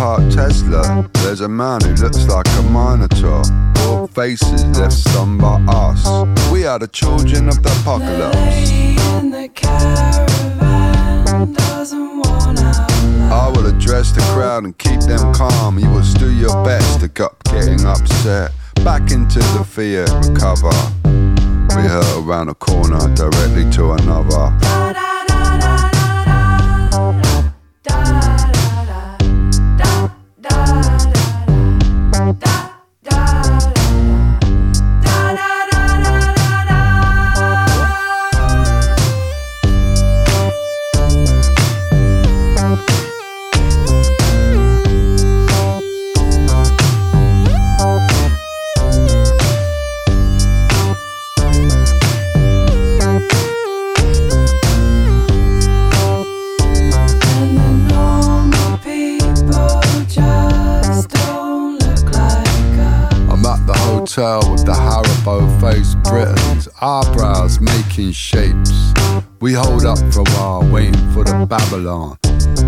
parked Tesla. There's a man who looks like a minotaur. All faces left stunned by us. We are the children of the apocalypse. lady in the caravan doesn't wanna I will address the crowd and keep them calm. You will do your best to stop getting upset. Back into the fear, recover. We hurt around the corner directly to another. Da hotel with the Haribo faced Britons, eyebrows making shapes. We hold up for a while, waiting for the Babylon.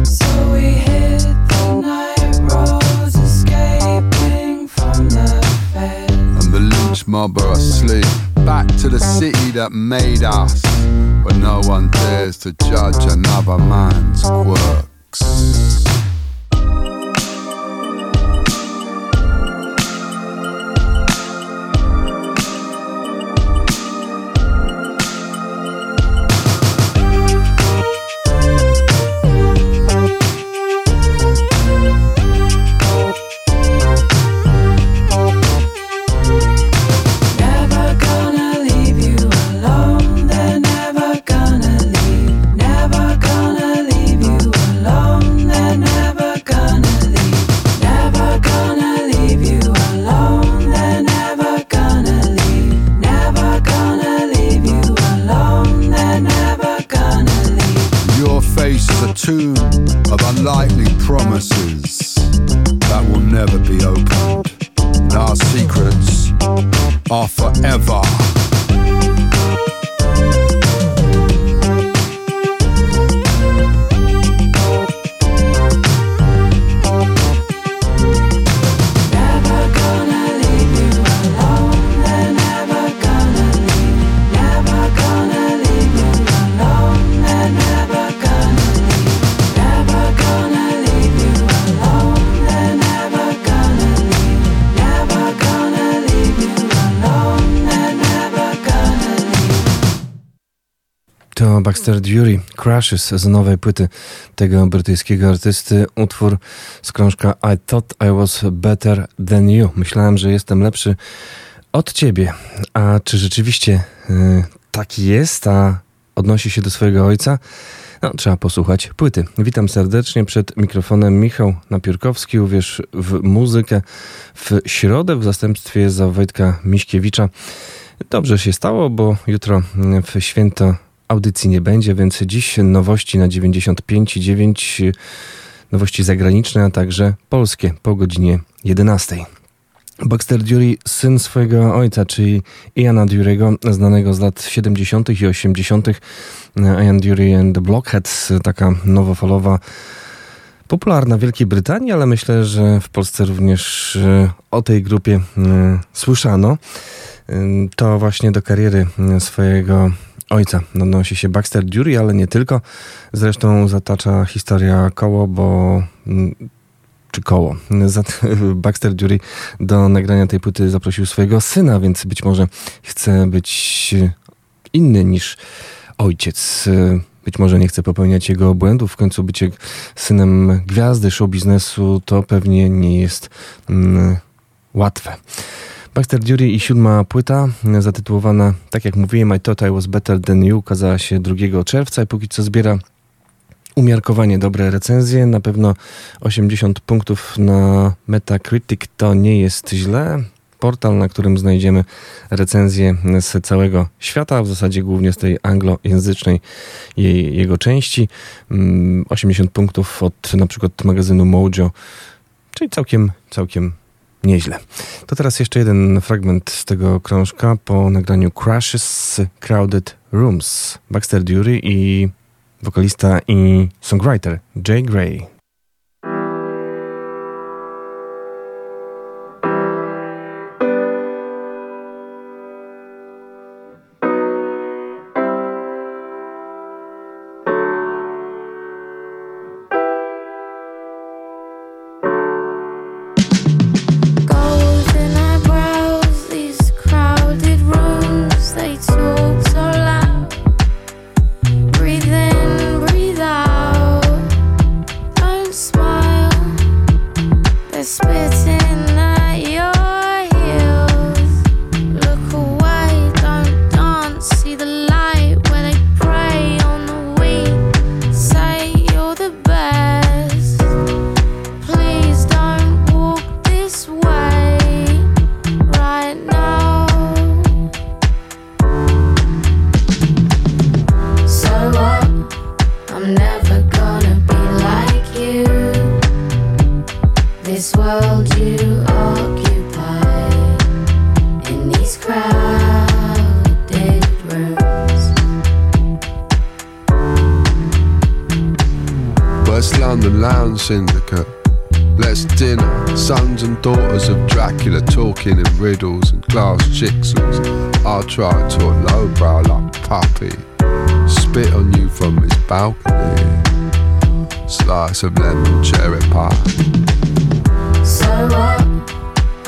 So we hit the night roads, escaping from the fed. and the lynch mob are asleep. Back to the city that made us, where no one dares to judge another man's quirks. Tomb of unlikely promises that will never be opened. And our secrets are forever. Baxter Dury, Crashes z nowej płyty tego brytyjskiego artysty. Utwór z krążka I Thought I Was Better Than You. Myślałem, że jestem lepszy od ciebie. A czy rzeczywiście y, taki jest, a odnosi się do swojego ojca? No, trzeba posłuchać płyty. Witam serdecznie przed mikrofonem Michał Napiórkowski. Uwierz w muzykę w środę w zastępstwie za Wojtka Miśkiewicza. Dobrze się stało, bo jutro w święto audycji nie będzie, więc dziś nowości na 95,9 nowości zagraniczne, a także polskie po godzinie 11. Baxter Dury, syn swojego ojca, czyli Iana Dury'ego, znanego z lat 70. i 80. Ian Dury and the Blockheads, taka nowofalowa, popularna w Wielkiej Brytanii, ale myślę, że w Polsce również e, o tej grupie e, słyszano. To właśnie do kariery swojego ojca odnosi się Baxter Dury, ale nie tylko. Zresztą zatacza historia koło, bo mm, czy koło. Baxter Dury do nagrania tej płyty zaprosił swojego syna, więc być może chce być inny niż ojciec. Być może nie chce popełniać jego błędów. W końcu bycie synem gwiazdy show biznesu to pewnie nie jest mm, łatwe. Baxter Dury i siódma płyta, zatytułowana, tak jak mówiłem, I Thought I Was Better Than You, ukazała się 2 czerwca i póki co zbiera umiarkowanie dobre recenzje. Na pewno 80 punktów na Metacritic to nie jest źle. portal, na którym znajdziemy recenzje z całego świata, w zasadzie głównie z tej anglojęzycznej jej, jego części. 80 mm, punktów od na przykład magazynu Mojo, czyli całkiem, całkiem nieźle. To teraz jeszcze jeden fragment z tego krążka po nagraniu Crashes Crowded Rooms. Baxter Dury i wokalista i songwriter Jay Gray. view from his balcony. Slice of lemon cherry pie. So what?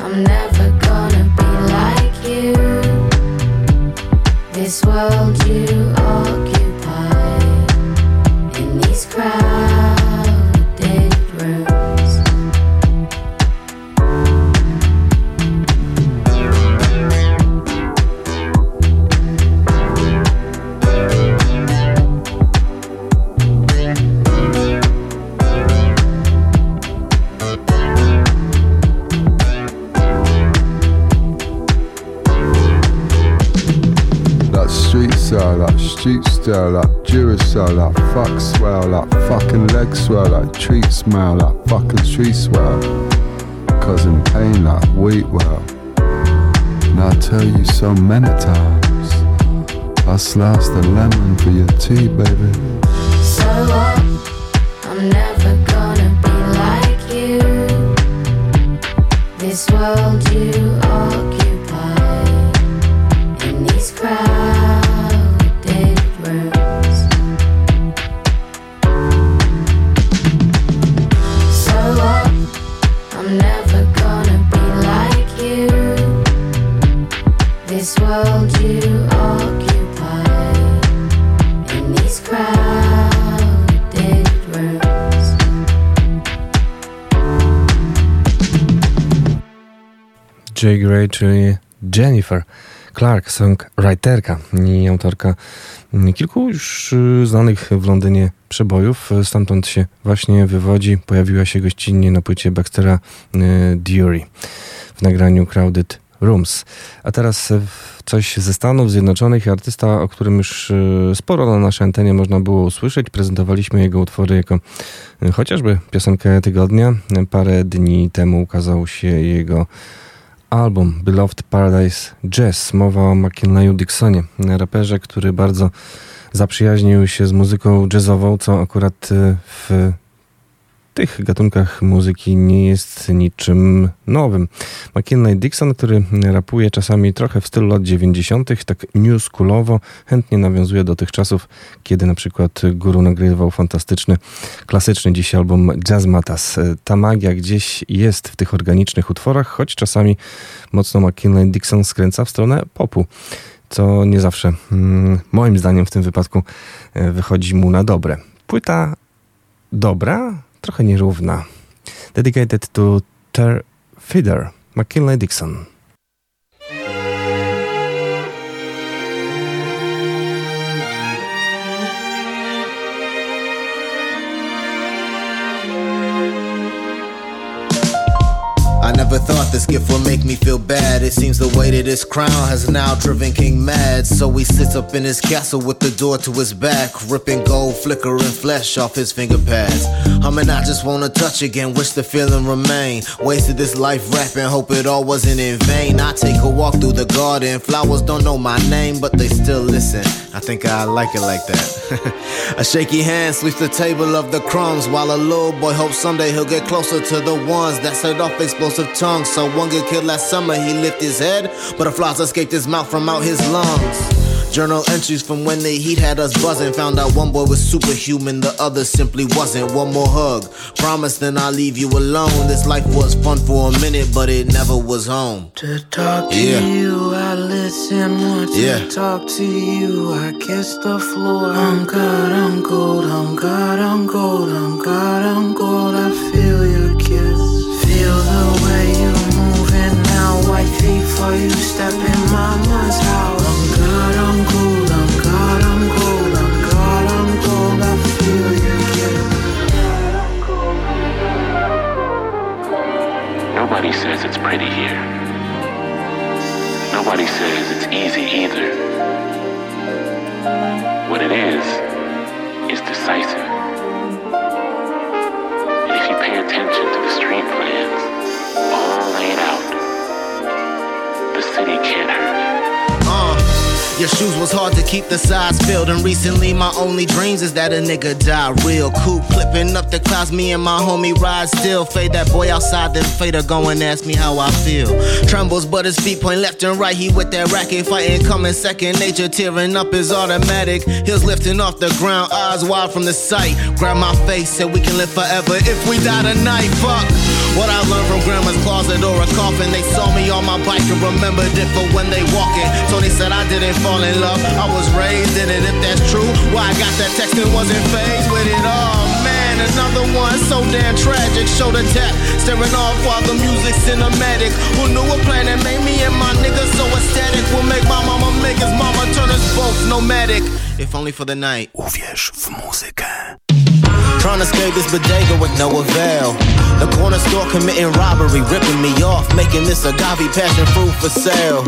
I'm never gonna be like you. This world you stir like Duracell, fuck swell, up, fucking leg swell, up, treat smell, up, fucking street swell. Cousin pain up, wheat well. And I tell you so many times, I sliced the lemon for your tea, baby. So Jay Gray, czyli Jennifer Clark, songwriterka i autorka kilku już y, znanych w Londynie przebojów. Stamtąd się właśnie wywodzi. Pojawiła się gościnnie na płycie Baxtera y, Dury w nagraniu Crowded Rooms. A teraz coś ze Stanów Zjednoczonych. Artysta, o którym już y, sporo na naszej antenie można było usłyszeć. Prezentowaliśmy jego utwory jako chociażby piosenkę tygodnia. Parę dni temu ukazał się jego album Beloved Paradise Jazz. Mowa o McKinleyu Dixonie, raperze, który bardzo zaprzyjaźnił się z muzyką jazzową, co akurat y, w tych gatunkach muzyki nie jest niczym nowym. McKinley Dixon, który rapuje czasami trochę w stylu lat 90., tak new schoolowo, chętnie nawiązuje do tych czasów, kiedy na przykład Guru nagrywał fantastyczny, klasyczny dziś album Jazz Matas. Ta magia gdzieś jest w tych organicznych utworach, choć czasami mocno McKinley Dixon skręca w stronę popu co nie zawsze, mm, moim zdaniem w tym wypadku, e, wychodzi mu na dobre. Płyta dobra, trochę nierówna. Dedicated to Ter Feeder, McKinley Dixon. Never thought this gift would make me feel bad. It seems the weight of this crown has now driven King mad. So he sits up in his castle with the door to his back, ripping gold, flickering flesh off his finger pads. Mean, I just wanna touch again, wish the feeling remain. Wasted this life rapping, hope it all wasn't in vain. I take a walk through the garden, flowers don't know my name, but they still listen. I think I like it like that. a shaky hand sweeps the table of the crumbs, while a little boy hopes someday he'll get closer to the ones that set off explosive tongues. So one get killed last summer, he lifted his head, butterflies escaped his mouth from out his lungs. Journal entries from when the heat had us buzzing. Found out one boy was superhuman, the other simply wasn't. One more hug. Promise then I'll leave you alone. This life was fun for a minute, but it never was home. To talk to Yeah. you, I listen more to Yeah. talk to you. I kiss the floor. I'm good, I'm gold, I'm good, I'm gold, I'm good, I'm gold. I feel your for you step in mama's house. I'm good, I'm gold, I'm I'm I'm I'm. I feel your kiss. Nobody says it's pretty here. Nobody says it's easy either. What it is, is decisive. And if you pay attention to the street plans, all laid out, city can't hurt your shoes was hard to keep the size filled, and recently my only dreams is that a nigga die real. Cool clipping up the clouds, me and my homie ride still. Fade that boy outside, then fader go and ask me how I feel. Trembles, but his feet point left and right. He with that racket fighting, coming second nature, tearing up his automatic. Heels lifting off the ground, eyes wide from the sight. Grab my face, said we can live forever if we die tonight. Fuck. What I learned from grandma's closet or a coffin. They saw me on my bike and remembered it for when they walking. Tony said I didn't fall in love. I was raised in it. If that's true, why I got that text and wasn't phased with it? Oh man, another one so damn tragic. Shoulder tap, staring off while the music cinematic. Who knew a plan that made me and my niggas so ecstatic? Will make my mama make his mama turn us both nomadic. If only for the night. Uwierz w muzykę. Trying to escape this bodega with no avail. The corner store committing robbery, ripping me off, making this agave passion fruit for sale.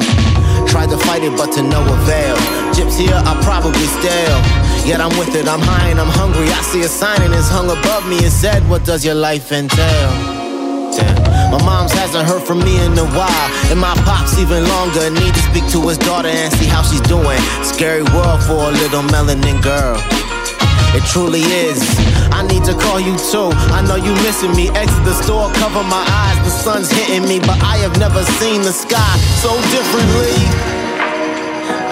Tried to fight it, but to no avail. Gyps here are probably stale. Yet I'm with it, I'm high and I'm hungry. I see a sign and it's hung above me and said, What does your life entail? My mom's hasn't heard from me in a while, and my pops even longer. Need to speak to his daughter and see how she's doing. Scary world for a little melanin girl. It truly is. I need to call you too. I know you missing me. Exit the store, cover my eyes. The sun's hitting me, but I have never seen the sky so differently.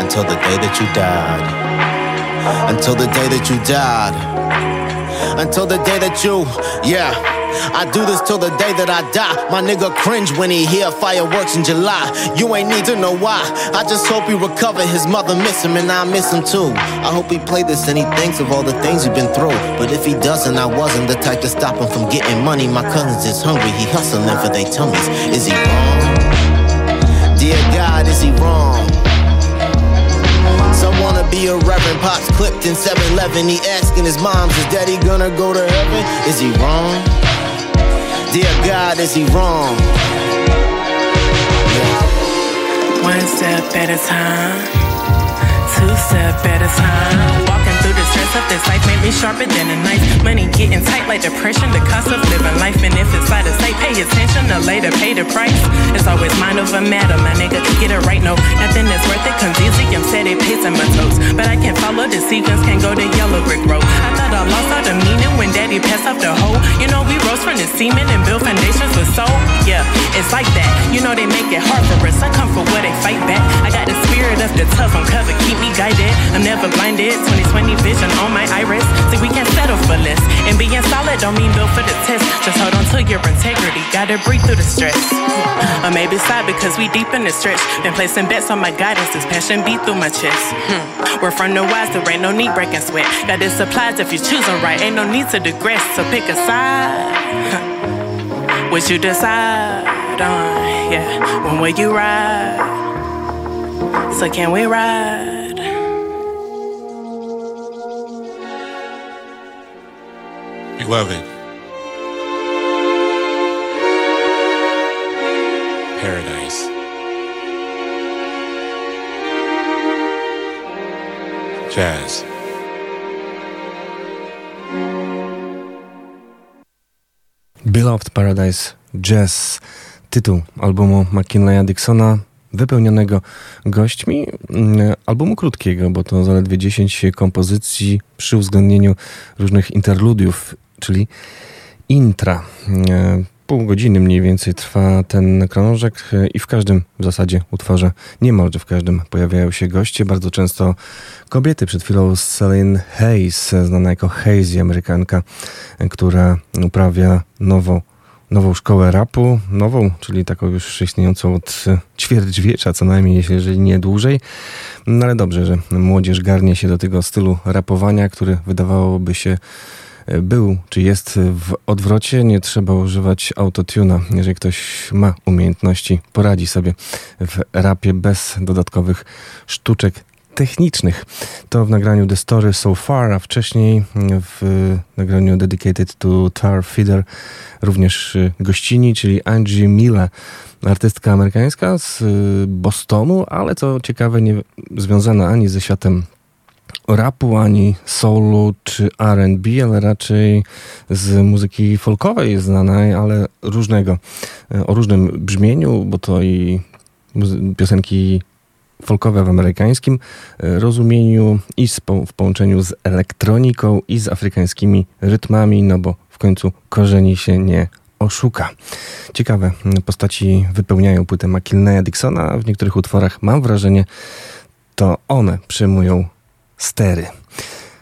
Until the day that you died. Until the day that you died. Until the day that you, yeah. I do this till the day that I die. My nigga cringe when he hear fireworks in July. You ain't need to know why. I just hope he recover. His mother miss him and I miss him too. I hope he play this and he thinks of all the things he's been through. But if he doesn't, I wasn't the type to stop him from getting money. My cousin's just hungry. He hustling for they tummies. Is he wrong? Dear God, is he wrong? Wanna be a reverend, pops clipped in 7-Eleven. He asking his moms, is daddy gonna go to heaven? Is he wrong? Dear God, is he wrong? One step at a time, two step at a time. Walking through the stress of this life made me sharper than a knife. Money getting tight like depression, the cost of living life. And if it's out of sight, pay attention to later pay the price. It's always mind over matter, my nigga. Get it right, no. Nothing is worth it comes easy. I'm steady pacing my toes. But I can't follow the sequence, can't go to yellow brick road. I lost all the meaning when daddy passed off the hoe. You know, we rose from the semen and built foundations with soul. Yeah, it's like that. You know, they make it hard for us. I come for what they fight back. I got the spirit of the tough on cover, keep me guided. I'm never blinded. 2020 vision on my iris. See, we can't settle for less. And being solid don't mean built for the test. Just hold on to your integrity. Gotta breathe through the stress. Or maybe side because we deep in the stretch. Been placing bets on my guidance. This passion beat through my chest. Hmm. We're from the wise, there ain't no need breaking sweat. Got this supplies if you choose 'em right. Ain't no need to digress. So pick a side. What you decide on, yeah. When will you ride? So can we ride? Beloved, paradise. Jazz. Beloved Paradise Jazz, tytuł albumu McKinleya Dixona, wypełnionego gośćmi, mm, albumu krótkiego, bo to zaledwie 10 kompozycji przy uwzględnieniu różnych interludiów, czyli intra. E, pół godziny mniej więcej trwa ten krążek e, i w każdym w zasadzie utworze, niemalże w każdym pojawiają się goście, bardzo często kobiety. Przed chwilą Celine Hayes, znana jako Hazy, Amerykanka, e, która uprawia nową nową szkołę rapu, nową, czyli taką już istniejącą od ćwierćwiecza co najmniej, jeżeli nie dłużej. No ale dobrze, że młodzież garnie się do tego stylu rapowania, który wydawałoby się e, był czy jest w odwrocie, nie trzeba używać autotuna. Jeżeli ktoś ma umiejętności, poradzi sobie w rapie bez dodatkowych sztuczek technicznych. To w nagraniu The Story So Far, a wcześniej w nagraniu Dedicated to Tar Feeder również gościni, czyli Angie Mille, artystka amerykańska z Bostonu, ale co ciekawe nie związana ani ze światem rapu, ani soulu czy R&B, ale raczej z muzyki folkowej znanej, ale różnego, o różnym brzmieniu, bo to i piosenki folkowe w amerykańskim e, rozumieniu i w połączeniu z elektroniką i z afrykańskimi rytmami, no bo w końcu korzeni się nie oszuka. Ciekawe postaci wypełniają płytę McKinleya Dixona, a w niektórych utworach mam wrażenie, to one przyjmują stery.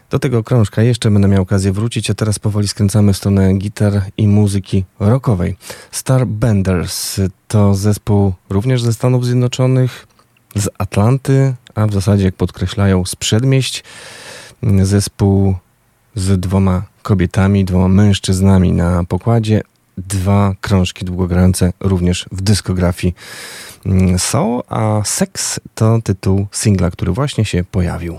Do tego krążka jeszcze będę miał okazję wrócić, a teraz powoli skręcamy w stronę gitar i muzyki rockowej. Star Benders to zespół również ze Stanów Zjednoczonych, z Atlanty, a w zasadzie, jak podkreślają, z przedmieść. Zespół z dwoma kobietami, dwoma mężczyznami na pokładzie. Dwa krążki długogrające również w dyskografii są, a Sex to tytuł singla, który właśnie się pojawił.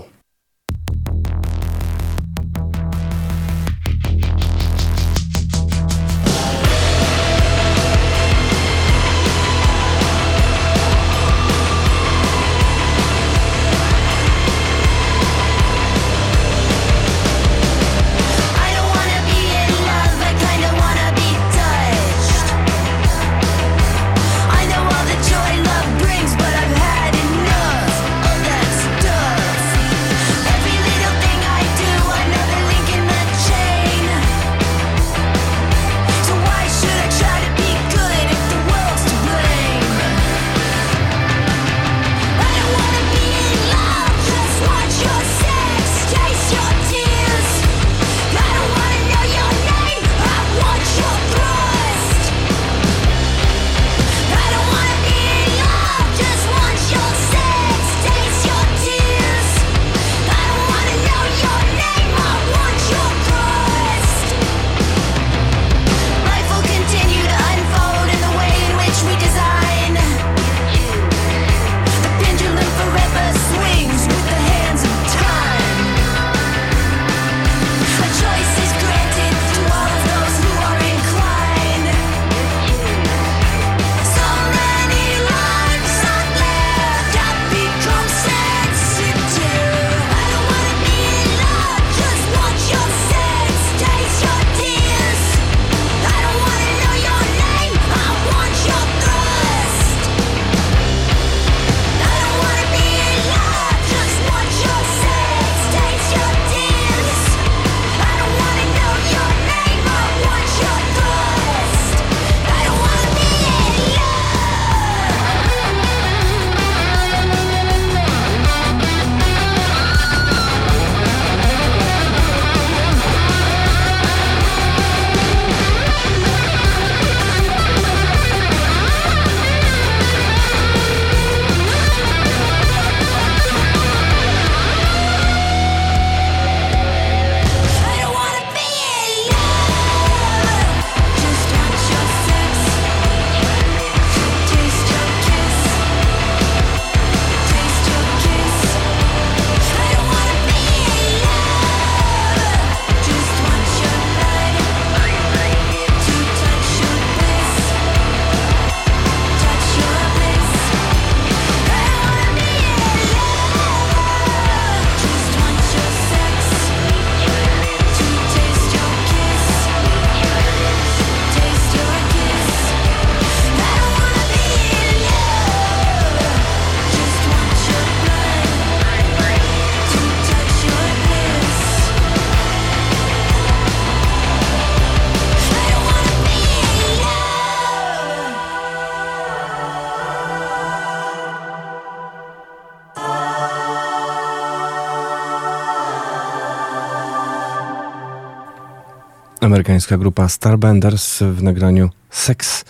Amerykańska grupa Starbenders w nagraniu Sex.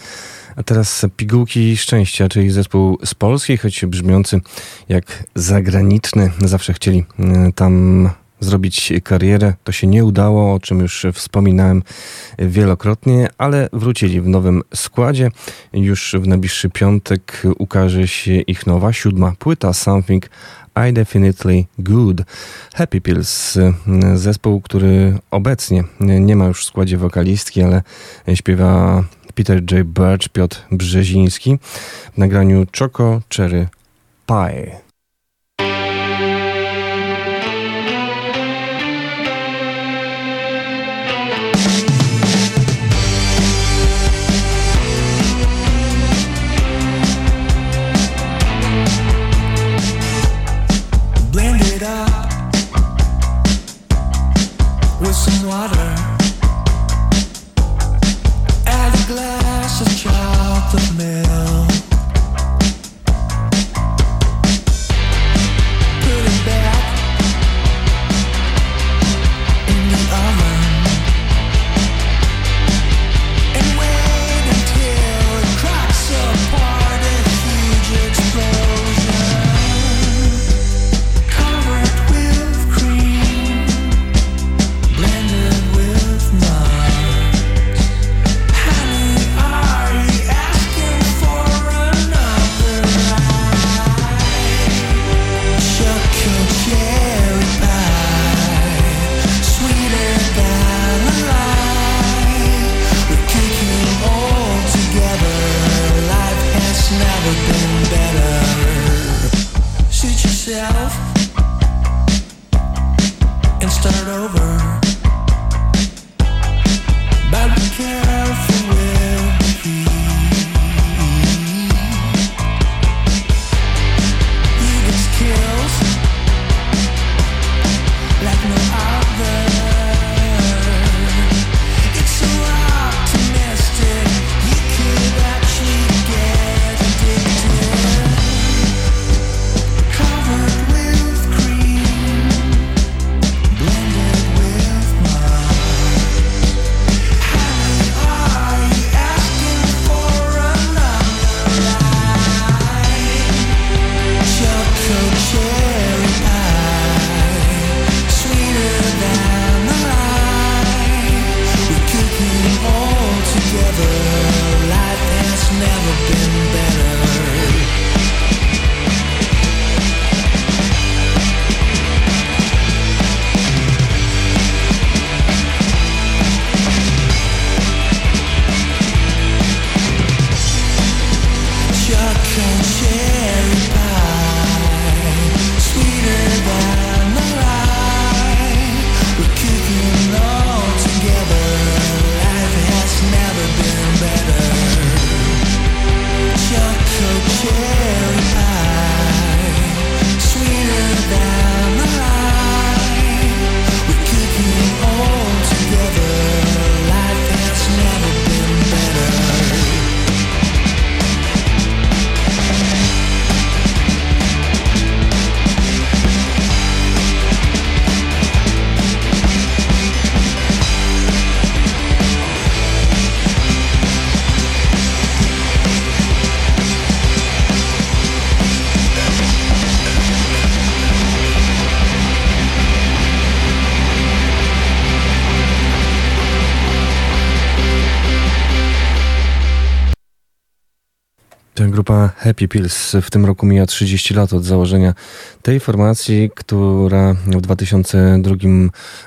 A teraz pigułki szczęścia, czyli zespół z Polski, choć brzmiący jak zagraniczny. Zawsze chcieli e, tam zrobić karierę. To się nie udało, o czym już wspominałem wielokrotnie, ale wrócili w nowym składzie. Już w najbliższy piątek ukaże się ich nowa, siódma płyta Something I Definitely Good. Happy Pills, zespół, który obecnie nie ma już w składzie wokalistki, ale śpiewa Peter J. Birch, Piotr Brzeziński w nagraniu Choco Cherry Pie. Happy Pills w tym roku mija 30 lat od założenia tej formacji, która w 2002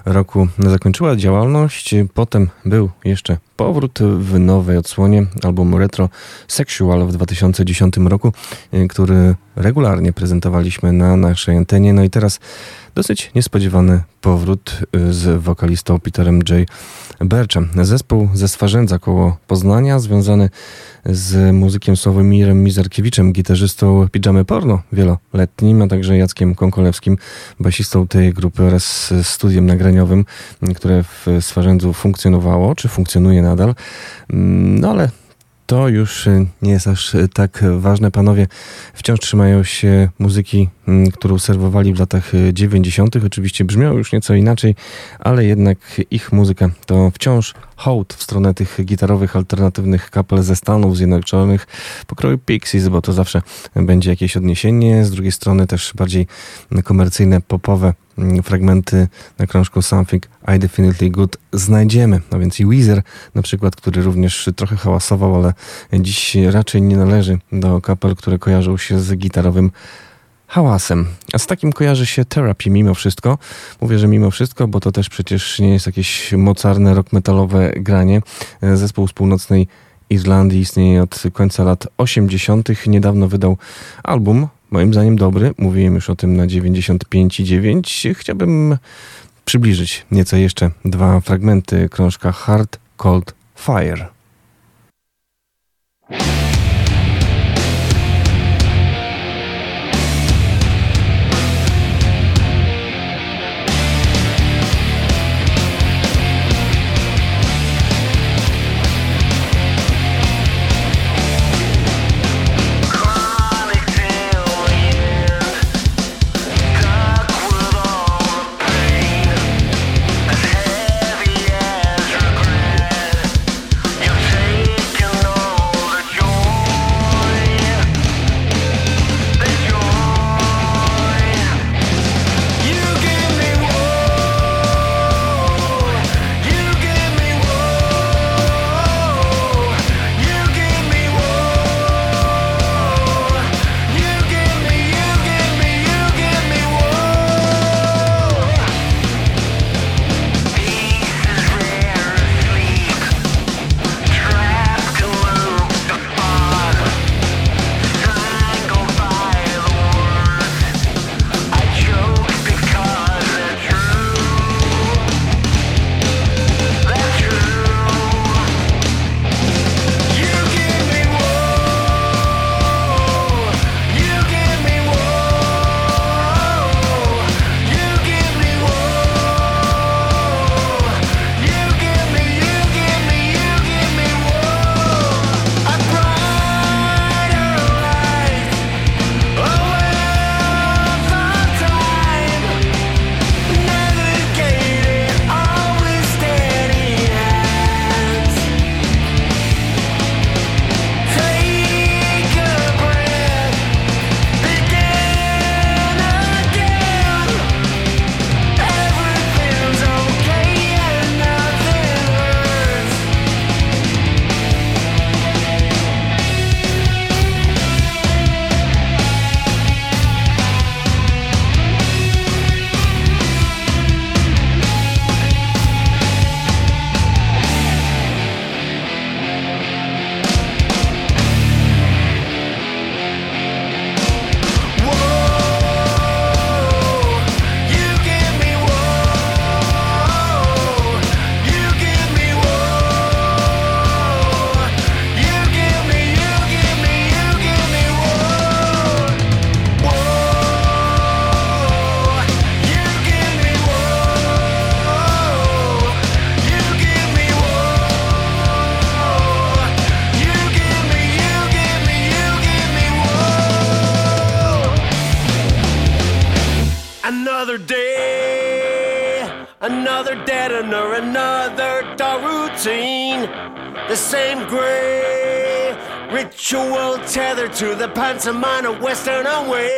roku zakończyła działalność. Potem był jeszcze powrót w nowej odsłonie albumu Retro Sexual w 2010 roku, który regularnie prezentowaliśmy na naszej antenie. No i teraz dosyć niespodziewany powrót z wokalistą Peterem J. Berczem. Zespół ze Swarzędza koło Poznania, związany z muzykiem Sławomirem Mizarkiewiczem, gitarzystą Pijamy Porno wieloletnim, a także Jackiem Konkolewskim, basistą tej grupy oraz studiem nagraniowym, które w Swarzędzu funkcjonowało, czy funkcjonuje nadal. No ale to już y, nie jest aż y, tak ważne. Panowie wciąż trzymają się muzyki, mm, którą serwowali w latach 90. Y, Oczywiście brzmiało już nieco inaczej, ale jednak ich muzyka to wciąż hołd w stronę tych gitarowych, alternatywnych kapel ze Stanów Zjednoczonych pokroju Pixies, bo to zawsze będzie jakieś odniesienie. Z drugiej strony też bardziej komercyjne, popowe mm, fragmenty na krążku Something I Definitely Good znajdziemy. No więc i Weezer na przykład, który również trochę hałasował, ale dziś raczej nie należy do kapel, które kojarzą się z gitarowym hałasem. A z takim kojarzy się Therapy mimo wszystko. Mówię, że mimo wszystko, bo to też przecież nie jest jakieś mocarne rock metalowe granie. Zespół z północnej Irlandii istnieje od końca lat 80. Niedawno wydał album, moim zdaniem dobry. Mówiłem już o tym na 95,9. Chciałbym przybliżyć nieco jeszcze dwa fragmenty krążka Hard Cold Fire. Some minor Western away.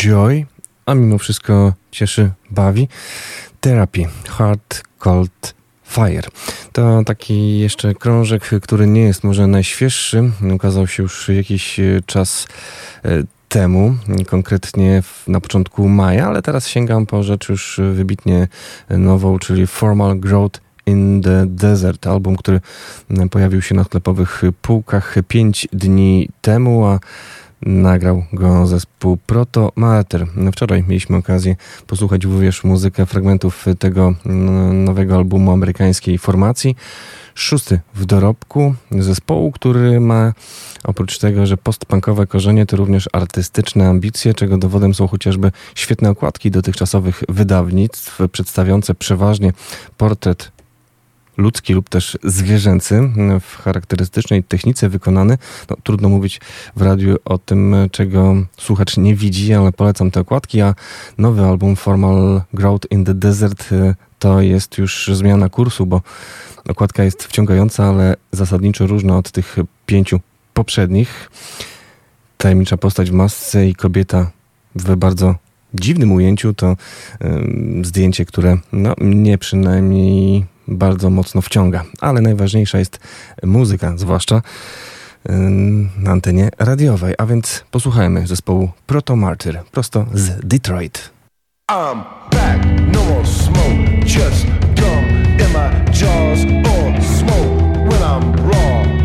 Joy, a mimo wszystko cieszy, bawi. Therapy, Hard Cold Fire. To taki jeszcze krążek, który nie jest może najświeższy. Ukazał się już jakiś e, czas e, temu, konkretnie na początku maja, ale teraz sięgam po rzecz już wybitnie nową, czyli Formal Growth in the Desert, album, który pojawił się na sklepowych półkach pięć dni temu, a Nagrał go zespół Proto Mater. Wczoraj mieliśmy okazję posłuchać również muzykę fragmentów tego mm, nowego albumu amerykańskiej formacji. Szósty w dorobku zespołu, który ma oprócz tego, że postpunkowe korzenie, to również artystyczne ambicje, czego dowodem są chociażby świetne okładki dotychczasowych wydawnictw przedstawiające przeważnie portret ludzki lub też zwierzęcy w charakterystycznej technice wykonany. No, trudno mówić w radiu o tym, czego słuchacz nie widzi, ale polecam te okładki, a nowy album Formal Growth in the Desert y, to jest już zmiana kursu, bo okładka jest wciągająca, ale zasadniczo różna od tych pięciu poprzednich. Tajemnicza postać w masce i kobieta w bardzo dziwnym ujęciu to y, zdjęcie, które no, mnie przynajmniej bardzo mocno wciąga. Ale najważniejsza jest muzyka, zwłaszcza na antenie radiowej. A więc posłuchajmy zespołu Proto Martyr, prosto z Detroit. I'm back, no more smoke, just gum in my jaws or smoke when I'm raw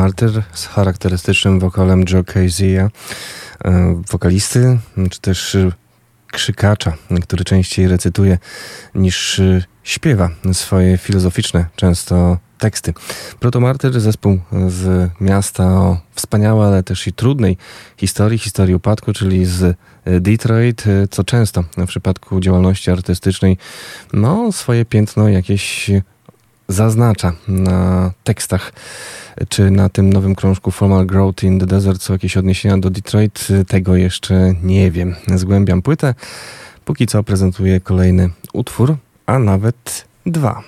Martyr z charakterystycznym wokalem Joe Casey'a, e, wokalisty, czy też krzykacza, który częściej recytuje niż śpiewa swoje filozoficzne często teksty. Protomartyr, zespół z miasta o wspaniałej, ale też i trudnej historii, historii upadku, czyli z Detroit, e, co często w przypadku działalności artystycznej no, swoje piętno jakieś zaznacza na tekstach czy na tym nowym krążku Formal Growth in the Desert są jakieś odniesienia do Detroit, tego jeszcze nie wiem. Zgłębiam płytę. Póki co prezentuję kolejny utwór, a nawet dwa.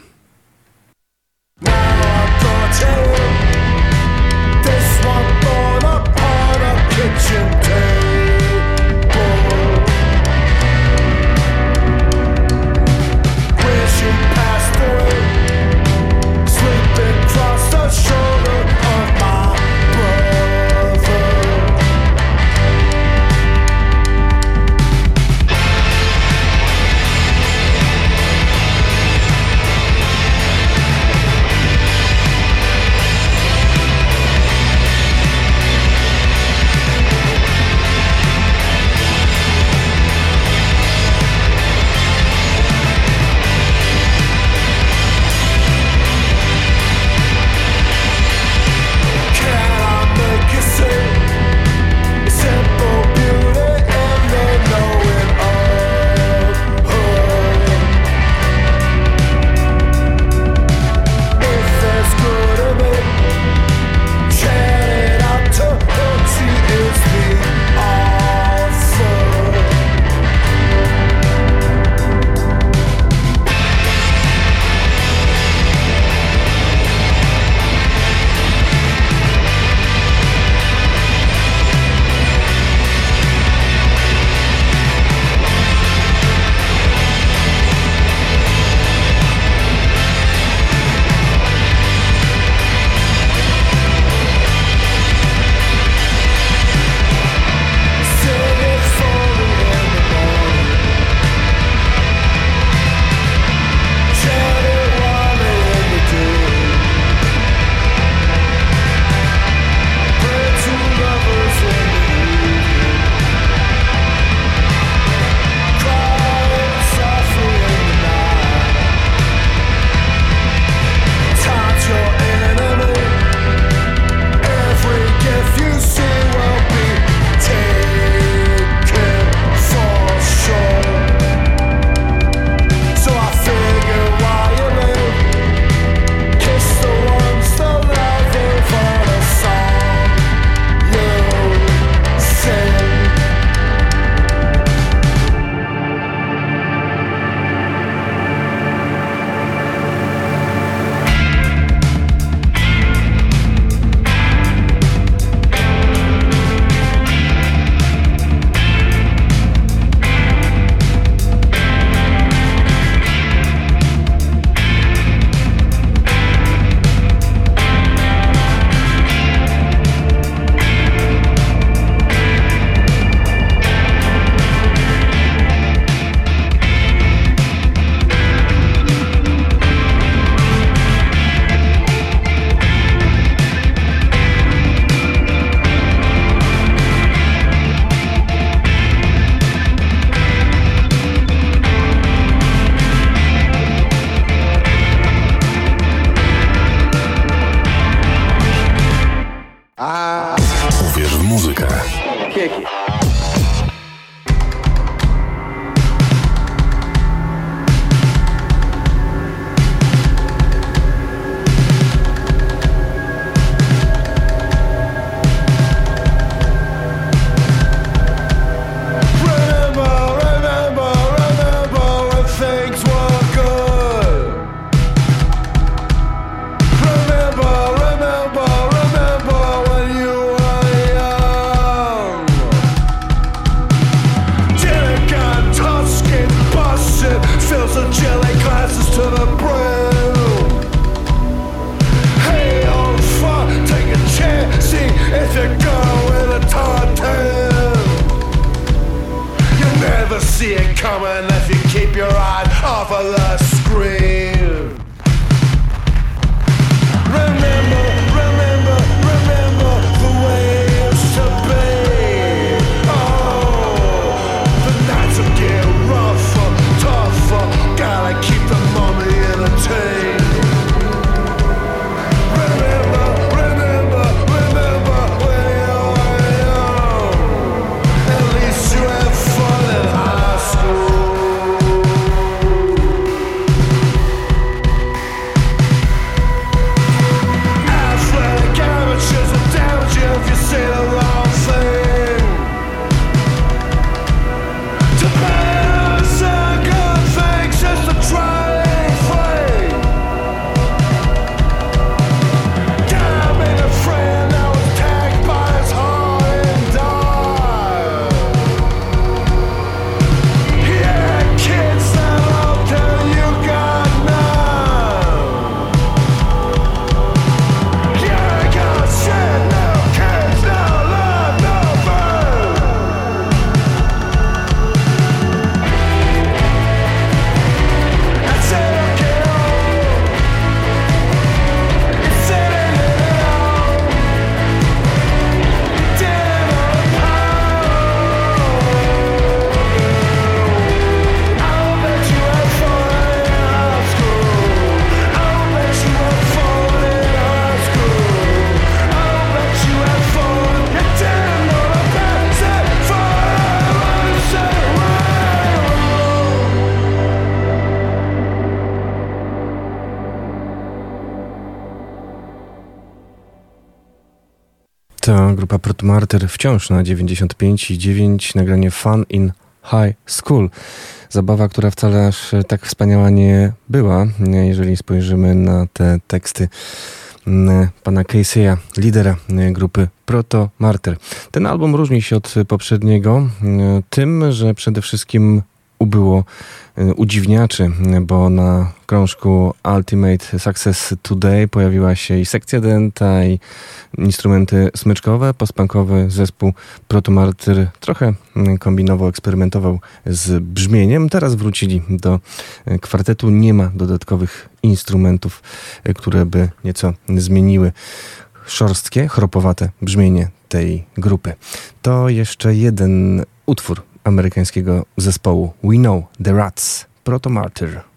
Grupa Protomartyr wciąż na 95,9 nagranie Fun in High School. Zabawa, która wcale aż tak wspaniała nie była, jeżeli spojrzymy na te teksty mm, pana Casey'a, lidera mm, grupy Proto Martyr. Ten album różni się od poprzedniego tym, że przede wszystkim ubyło y, udziwniaczy, bo na krążku Ultimate Success Today pojawiła się i sekcja denta, i instrumenty smyczkowe. Postpunkowy zespół Protomartyr trochę mm, kombinował, eksperymentował z brzmieniem. Teraz wrócili do y, kwartetu. Nie ma dodatkowych instrumentów, y, które by nieco zmieniły szorstkie, chropowate brzmienie tej grupy. To jeszcze jeden utwór amerykańskiego zespołu We Know The Rats, Proto Martyr.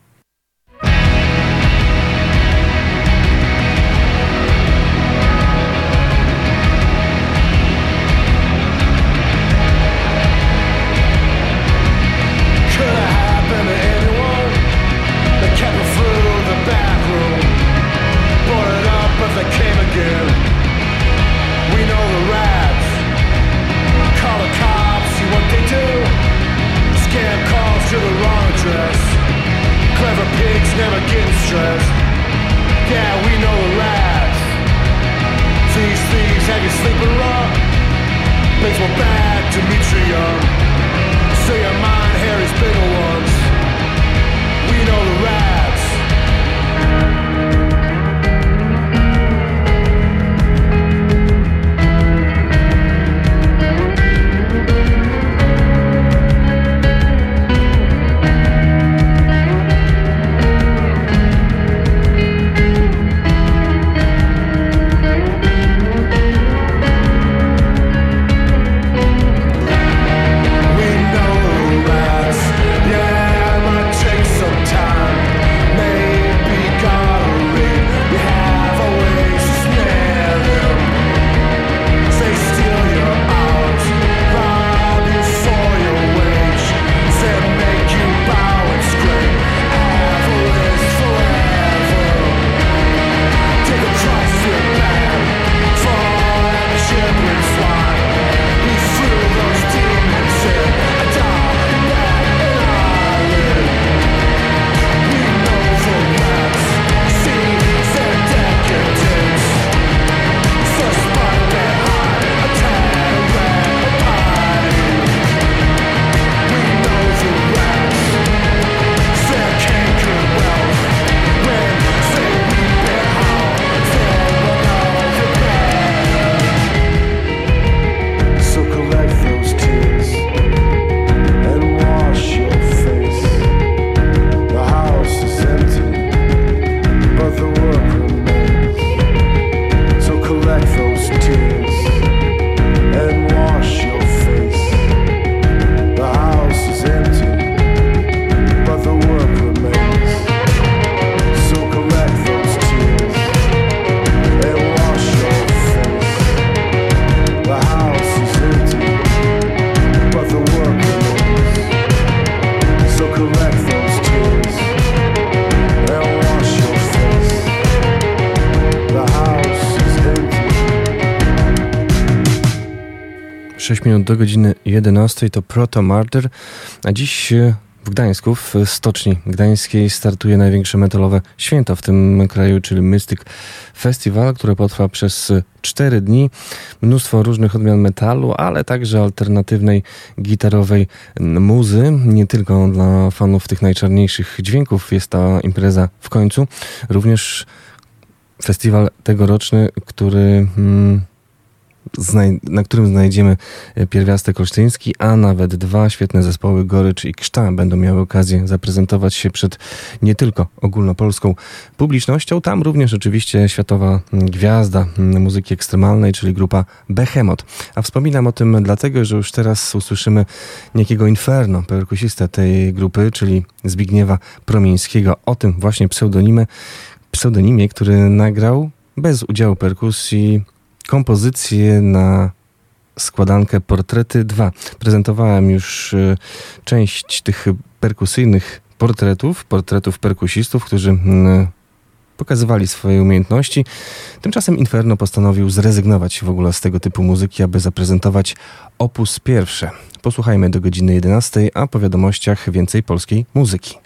6 minut do godziny 11 to Proto Martyr, a dziś e, w Gdańsku, w Stoczni Gdańskiej startuje największe metalowe święto w tym kraju, czyli Mystic Festival, które potrwa przez 4 dni. Mnóstwo różnych odmian metalu, ale także alternatywnej gitarowej muzy. Nie tylko dla fanów tych najczarniejszych dźwięków jest ta impreza w końcu. Również festiwal tegoroczny, który... Hmm, na którym znajdziemy e, pierwiastek olsztyński, a nawet dwa świetne zespoły Gorycz i Krzta będą miały okazję zaprezentować się przed nie tylko ogólnopolską publicznością, tam również oczywiście światowa mm, gwiazda mm, muzyki ekstremalnej, czyli grupa Behemoth. A wspominam o tym dlatego, że już teraz usłyszymy niejakiego Inferno, perkusistę tej grupy, czyli Zbigniewa Promińskiego. O tym właśnie pseudonimie, pseudonimie, który nagrał bez udziału perkusji kompozycję na składankę Portrety 2. Prezentowałem już y, część tych perkusyjnych portretów, portretów perkusistów, którzy mm, pokazywali swoje umiejętności. Tymczasem Inferno postanowił zrezygnować w ogóle z tego typu muzyki, aby zaprezentować opus pierwsze. Posłuchajmy do godziny 11, a po wiadomościach więcej polskiej muzyki.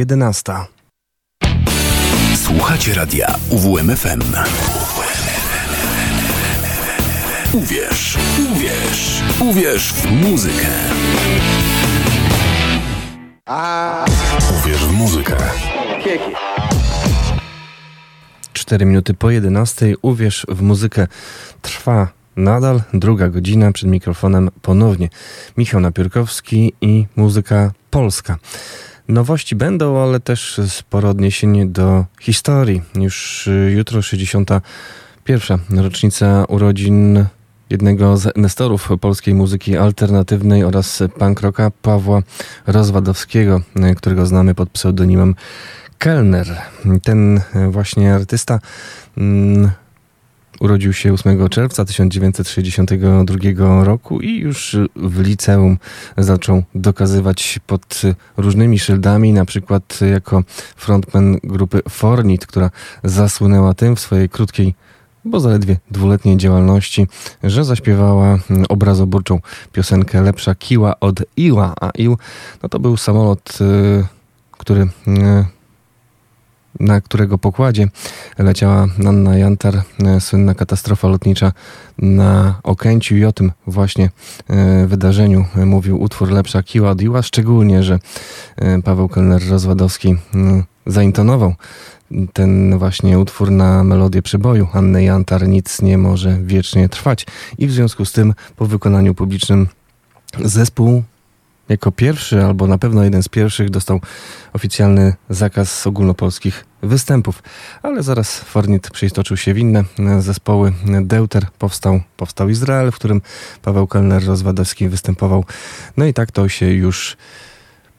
Jest jedenasta. Słuchacie radia UWMFM. Uwierz, uwierz, uwierz w muzykę. Uwierz w muzykę. 4 minuty po 11. Uwierz w muzykę. Trwa nadal druga godzina przed mikrofonem ponownie. Michał Napiórkowski i muzyka polska. Nowości będą, ale też sporo odniesienie do historii. Już y, jutro 61. rocznica urodzin jednego z nestorów polskiej muzyki alternatywnej oraz punk rocka Pawła Rozwadowskiego, y, którego znamy pod pseudonimem Kellner. Ten y, właśnie artysta mm, urodził się 8 czerwca 1962 roku i już w liceum zaczął dokazywać pod różnymi szyldami, na przykład jako frontman grupy Fornit, która zasłynęła tym w swojej krótkiej bo zaledwie dwuletniej działalności, że zaśpiewała obrazoburczą piosenkę Lepsza kiła od Iła, a Ił no to był samolot, y, który y, na którego pokładzie leciała Anna Jantar, e, słynna katastrofa lotnicza na Okęciu i o tym właśnie e, wydarzeniu mówił utwór Lepsza Kiła Diła, szczególnie, że e, Paweł Kelner-Rozwadowski zaintonował ten właśnie utwór na melodię przeboju Anny Jantar Nic nie może wiecznie trwać. I w związku z tym po wykonaniu publicznym zespół jako pierwszy, albo na pewno jeden z pierwszych, dostał oficjalny zakaz ogólnopolskich występów. Ale zaraz Fornit przeistoczył się w inne zespoły. Deuter powstał, powstał Izrael, w którym Paweł Kellner-Rozwadowski występował. No i tak to się już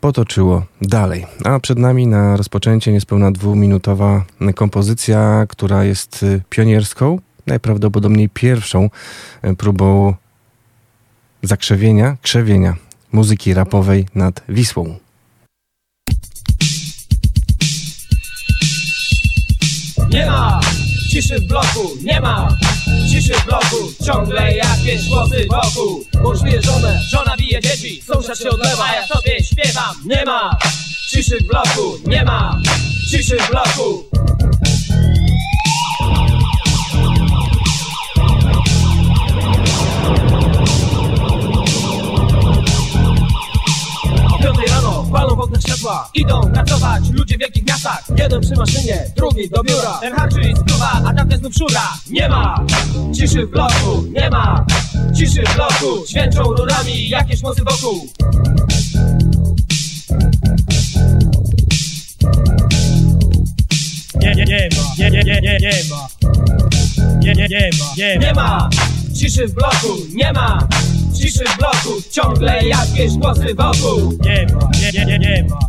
potoczyło dalej. A przed nami na rozpoczęcie niespełna dwuminutowa kompozycja, która jest pionierską, najprawdopodobniej pierwszą próbą zakrzewienia, krzewienia muzyki rapowej nad Wisłą. Nie ma ciszy w bloku, nie ma ciszy w bloku. Ciągle jakieś głosy wokół. Mąż bije żonę, żona bije dzieci. Sąsiad się odlewa, ja sobie śpiewam. Nie ma ciszy w bloku, nie ma ciszy w bloku palą w oknach światła. Idą pracować ludzie w wielkich miastach. Jeden przy maszynie, drugi do biura. Ten harczy i spluwa, a tamten znów szura. Nie ma. Ciszy w bloku, nie ma. Ciszy w bloku. Święczą rurami jakieś mocy wokół. Nie, nie, nie ma, nie, nie, nie, nie, nie ma. Nie, nie, nie ma, nie ma. Nie ma ciszy w bloku, nie ma ciszy w bloku. Ciągle jakieś głosy wokół. Nie ma, nie, nie, nie, nie ma.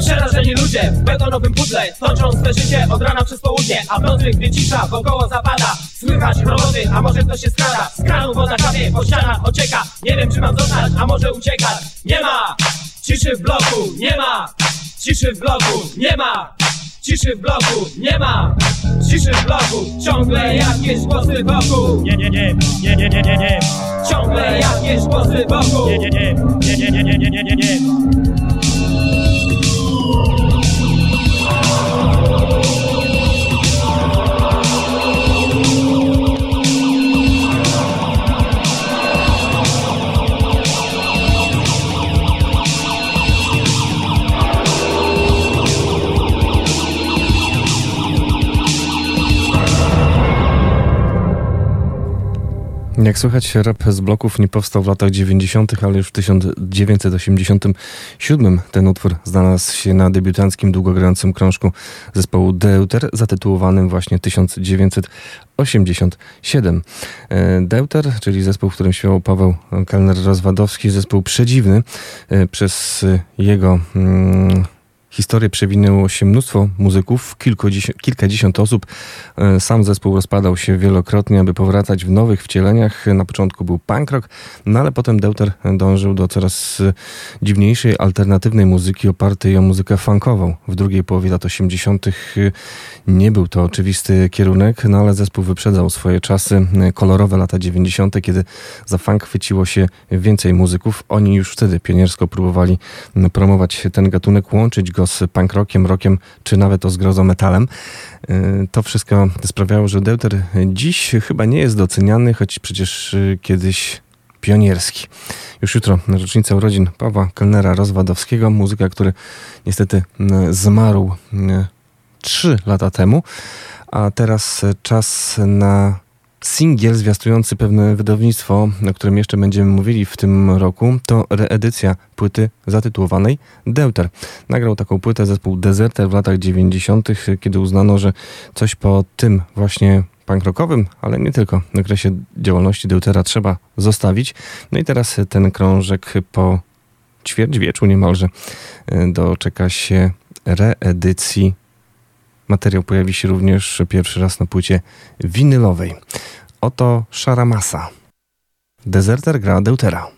Przerażeni ludzie w betonowym pudle Toczą swe życie od rana przez południe A w nocy, gdy cisza wokoło zapada Słychać roboty, a może ktoś się skrada. Z kranu woda kapie, po ścianach ocieka. Nie wiem czy mam zostać, a może uciekać. Nie ma ciszy w bloku, nie ma ciszy w bloku, nie ma ciszy w bloku, nie ma ciszy w bloku Ciągle jakieś głosy wokół Nie, nie, nie nie, nie, nie, nie, nie Ciągle jakieś głosy wokół Nie, nie, nie nie, nie, nie, nie, nie, nie, nie, Jak słychać, rap z bloków nie powstał w latach 90., ale już w 1987 ten utwór znalazł się na debiutanckim, długogrającym krążku zespołu Deuter, zatytułowanym właśnie 1987. E, Deuter, czyli zespół, w którym śpiewał Paweł Kelner-Rozwadowski, zespół przedziwny e, przez jego... Mm, historię przewinęło się mnóstwo muzyków, kilkadziesiąt osób. E, Sam zespół rozpadał się wielokrotnie, aby powracać w nowych wcieleniach. Na początku był punk rock, no ale potem Deuter dążył do coraz e, dziwniejszej, alternatywnej muzyki opartej o muzykę funkową. W drugiej połowie lat 80. nie był to oczywisty kierunek, no ale zespół wyprzedzał swoje czasy. E, Kolorowe lata 90., kiedy za funk chwyciło się więcej muzyków. Oni już wtedy pioniersko próbowali promować ten gatunek, łączyć go z punk rockiem, rockiem, czy nawet o zgrozo metalem. Y, To wszystko sprawiało, że Deuter dziś chyba nie jest doceniany, choć przecież y, kiedyś pionierski. Już jutro rocznica urodzin Pawła Kelnera Rozwadowskiego, muzyka, który niestety zmarł trzy lata temu, a teraz czas na singiel zwiastujący pewne wydawnictwo, o którym jeszcze będziemy mówili w tym roku, to reedycja płyty zatytułowanej Deuter. Nagrał taką płytę zespół Deserter w latach 90., kiedy uznano, że coś po tym właśnie punk rockowym, ale nie tylko, okresie działalności Deutera trzeba zostawić. No i teraz ten krążek po ćwierćwieczu niemalże y, doczeka się reedycji Materiał pojawi się również pierwszy raz na płycie winylowej. Oto Szara Masa. Deserter gra Deutera.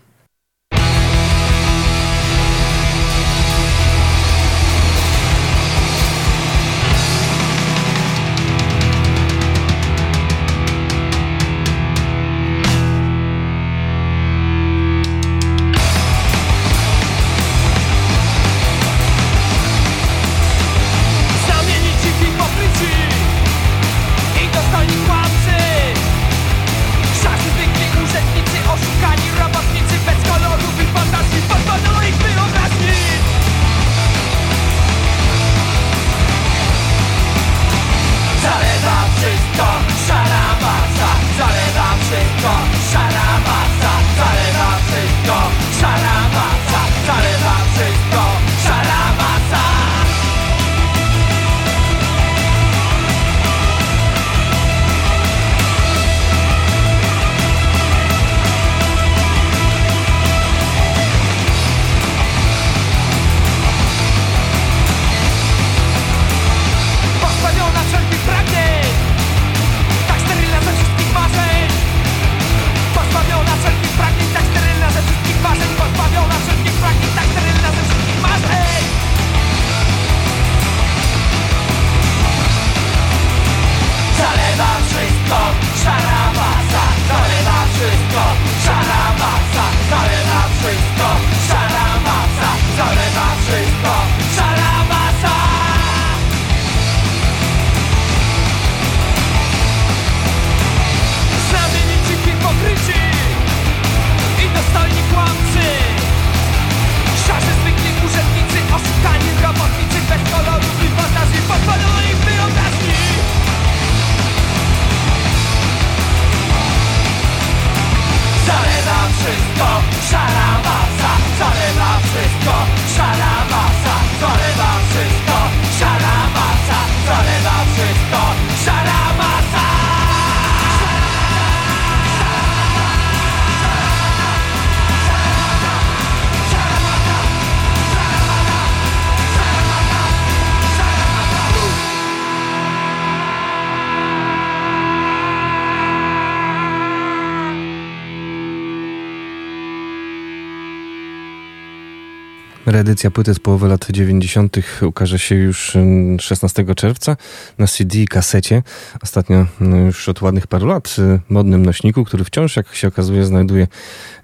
Reedycja płyty z połowy lat 90. ukaże się już mm, 16 czerwca na CD i kasecie. Ostatnio no, już od ładnych paru lat y, modnym nośniku, który wciąż, jak się okazuje, znajduje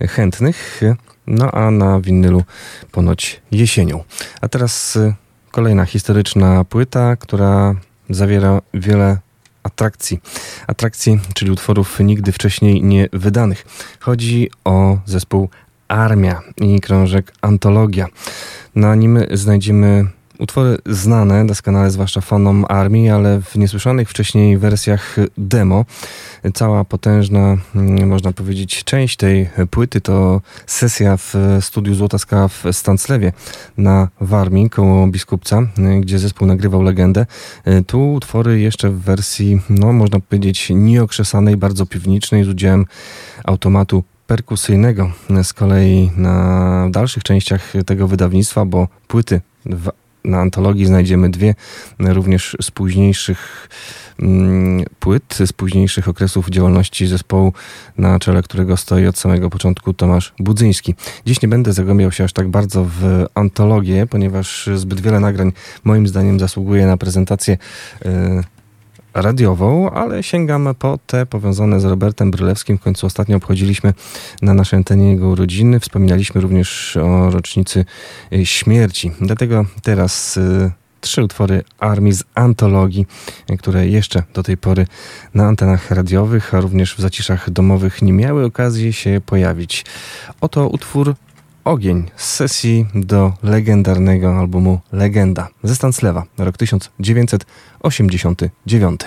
chętnych. No a na winylu ponoć jesienią. A teraz y, kolejna historyczna płyta, która zawiera wiele atrakcji. Atrakcji, czyli utworów nigdy wcześniej nie wydanych. Chodzi o zespół Armia i krążek Antologia. Na nim znajdziemy utwory znane, doskonale zwłaszcza fanom Armii, ale w niesłyszanych wcześniej wersjach demo. Cała potężna, mm, można powiedzieć, część tej płyty to sesja w studiu Złota Skała w Stanclewie na Warmii koło Biskupca, y, gdzie zespół nagrywał legendę. Y, Tu utwory jeszcze w wersji, no można powiedzieć, nieokrzesanej, bardzo piwnicznej, z udziałem automatu perkusyjnego. Z kolei na dalszych częściach tego wydawnictwa, bo płyty w, na antologii znajdziemy dwie, również z późniejszych mm, płyt, z późniejszych okresów działalności zespołu, na czele którego stoi od samego początku Tomasz Budzyński. Dziś nie będę zagłębiał się aż tak bardzo w antologię, ponieważ zbyt wiele nagrań moim zdaniem zasługuje na prezentację y, radiową, ale sięgam po te powiązane z Robertem Brylewskim. W końcu ostatnio obchodziliśmy na naszej antenie jego urodziny. Wspominaliśmy również o rocznicy y, śmierci. Dlatego teraz y, trzy utwory armii z antologii, y, które jeszcze do tej pory na antenach radiowych, a również w zaciszach domowych nie miały okazji się pojawić. Oto utwór Ogień z sesji do legendarnego albumu Legenda ze Stanclewa, rok 1989.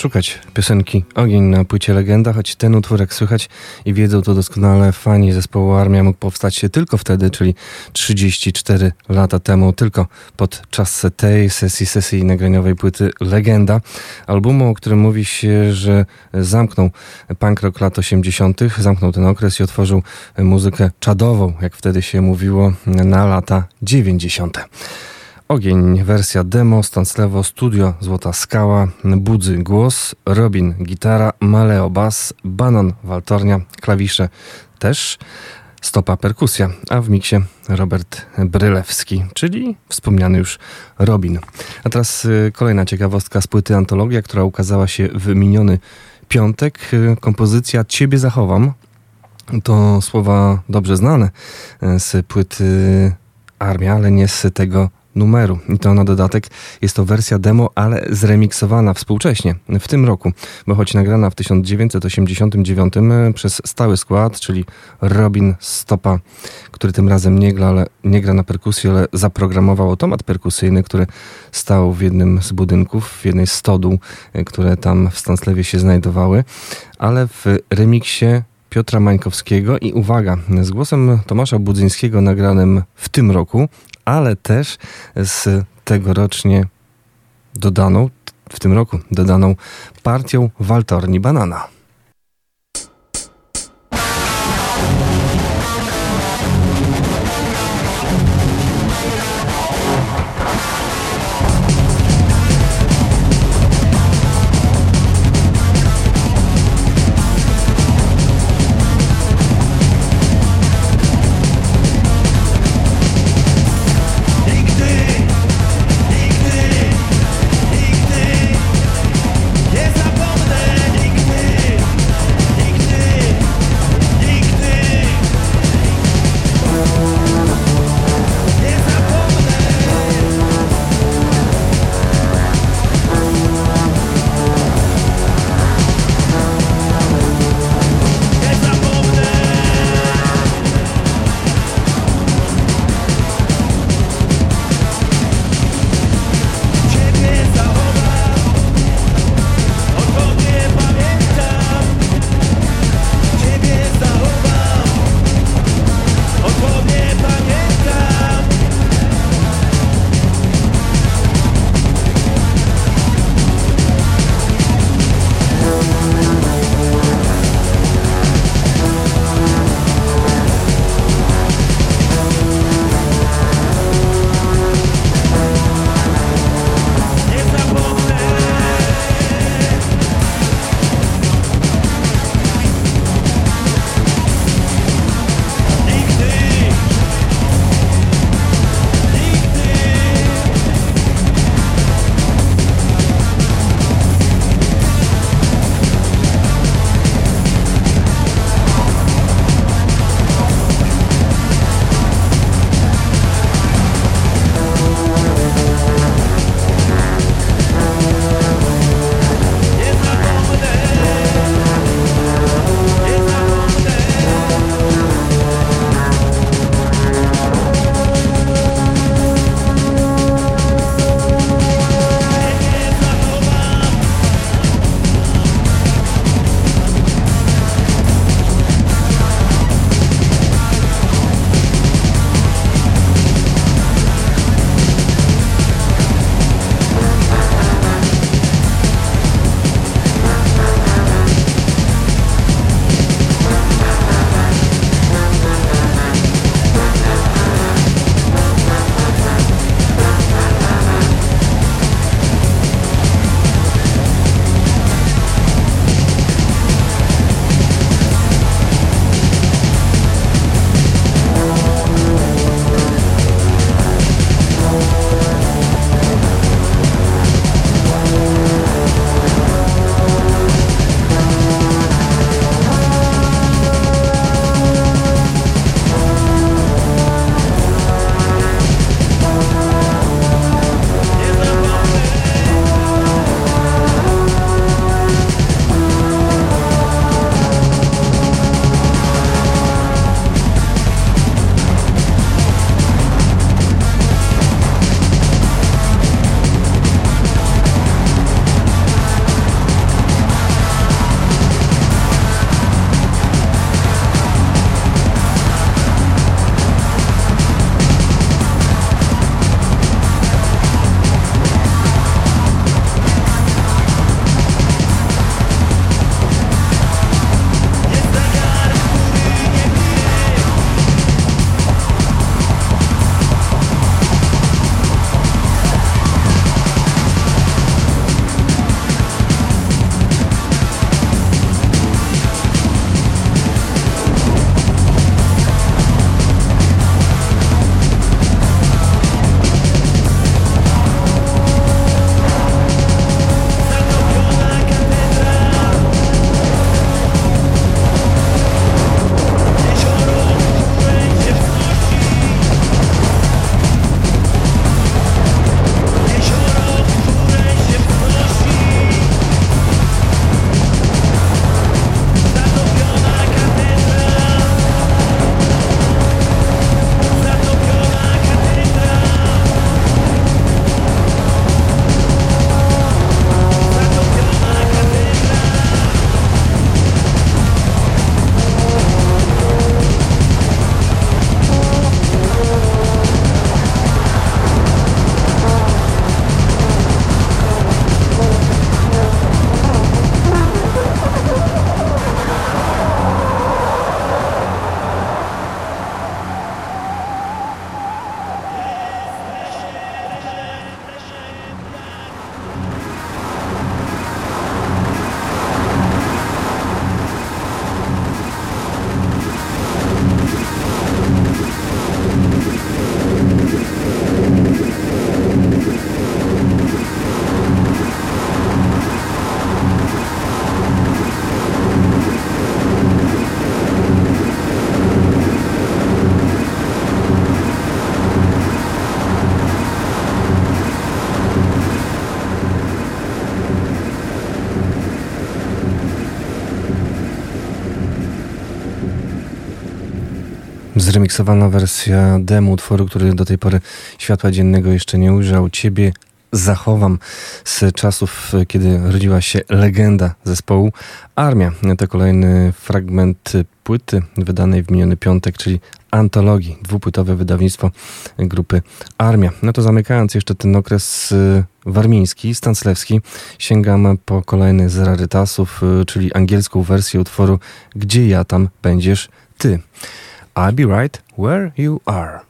szukać piosenki Ogień na płycie Legenda, choć ten utwór, słychać i wiedzą to doskonale fani zespołu Armia, mógł powstać się tylko wtedy, czyli 34 lata temu, tylko podczas tej sesji, sesji nagraniowej płyty Legenda, albumu, o którym mówi się, że zamknął punk rock lat 80., zamknął ten okres i otworzył muzykę czadową, jak wtedy się mówiło, na lata 90. Ogień, wersja demo, Stanclewo, studio, Złota Skała, Budzy głos, Robin gitara, Maleo bas, Banon waltornia, klawisze też. stopa perkusja, a w miksie Robert Brylewski, czyli wspomniany już Robin. A teraz y, kolejna ciekawostka z płyty Antologia, która ukazała się w miniony piątek. Y, Kompozycja Ciebie zachowam. To słowa dobrze znane y, z płyty Armia, ale nie z tego numeru. I to na dodatek jest to wersja demo, ale zremiksowana współcześnie, w tym roku, bo choć nagrana w 1989 przez stały skład, czyli Robin Stopa, który tym razem nie gra, ale, nie gra na perkusji, ale zaprogramował automat perkusyjny, który stał w jednym z budynków, w jednej z stodół, e, które tam w Stanslewie się znajdowały, ale w remiksie Piotra Mańkowskiego i uwaga, z głosem Tomasza Budzyńskiego nagranym w tym roku, ale też z tegorocznie dodaną, w tym roku dodaną partią Waltorni Banana. Zremiksowana wersja demo utworu, który do tej pory światła dziennego jeszcze nie ujrzał. Ciebie zachowam z czasów, kiedy rodziła się legenda zespołu Armia. To kolejny fragment płyty wydanej w miniony piątek, czyli antologii, dwupłytowe wydawnictwo grupy Armia. No to zamykając jeszcze ten okres y, warmiński, stanclewski, sięgam po kolejny z rarytasów, y, czyli angielską wersję utworu Gdzie ja tam będziesz ty. I'll be right where you are.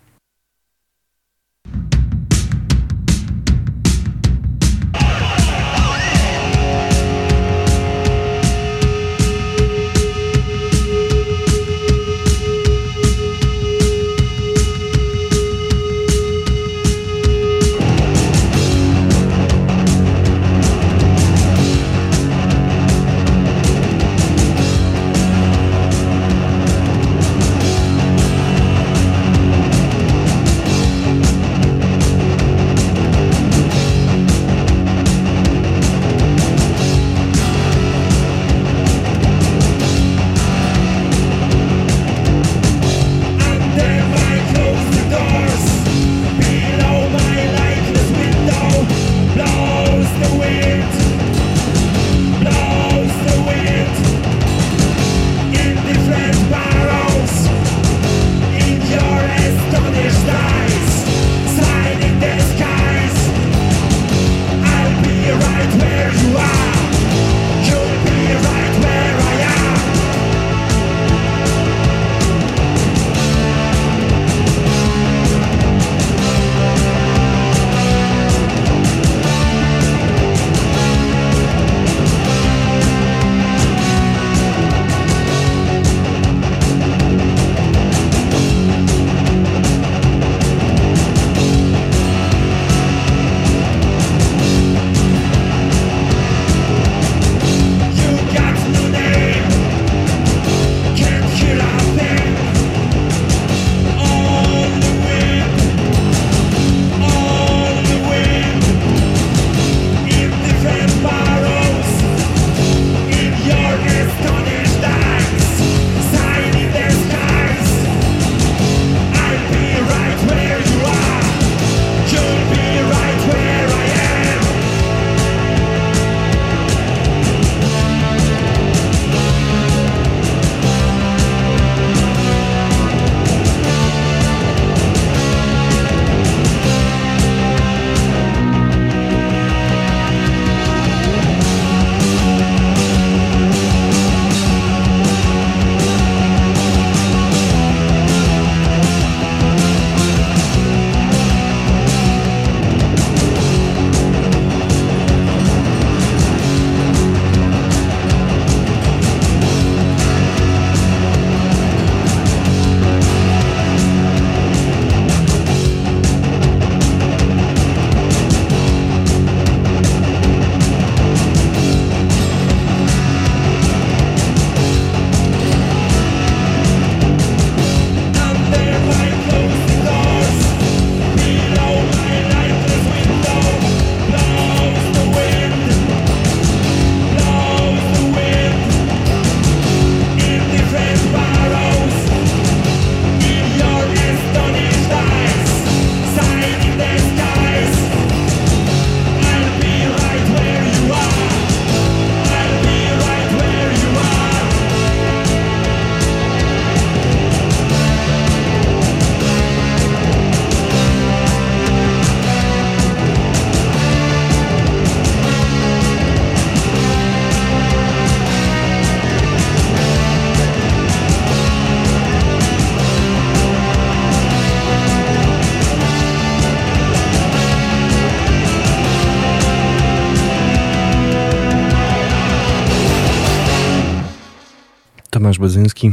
Tomasz Bodzyński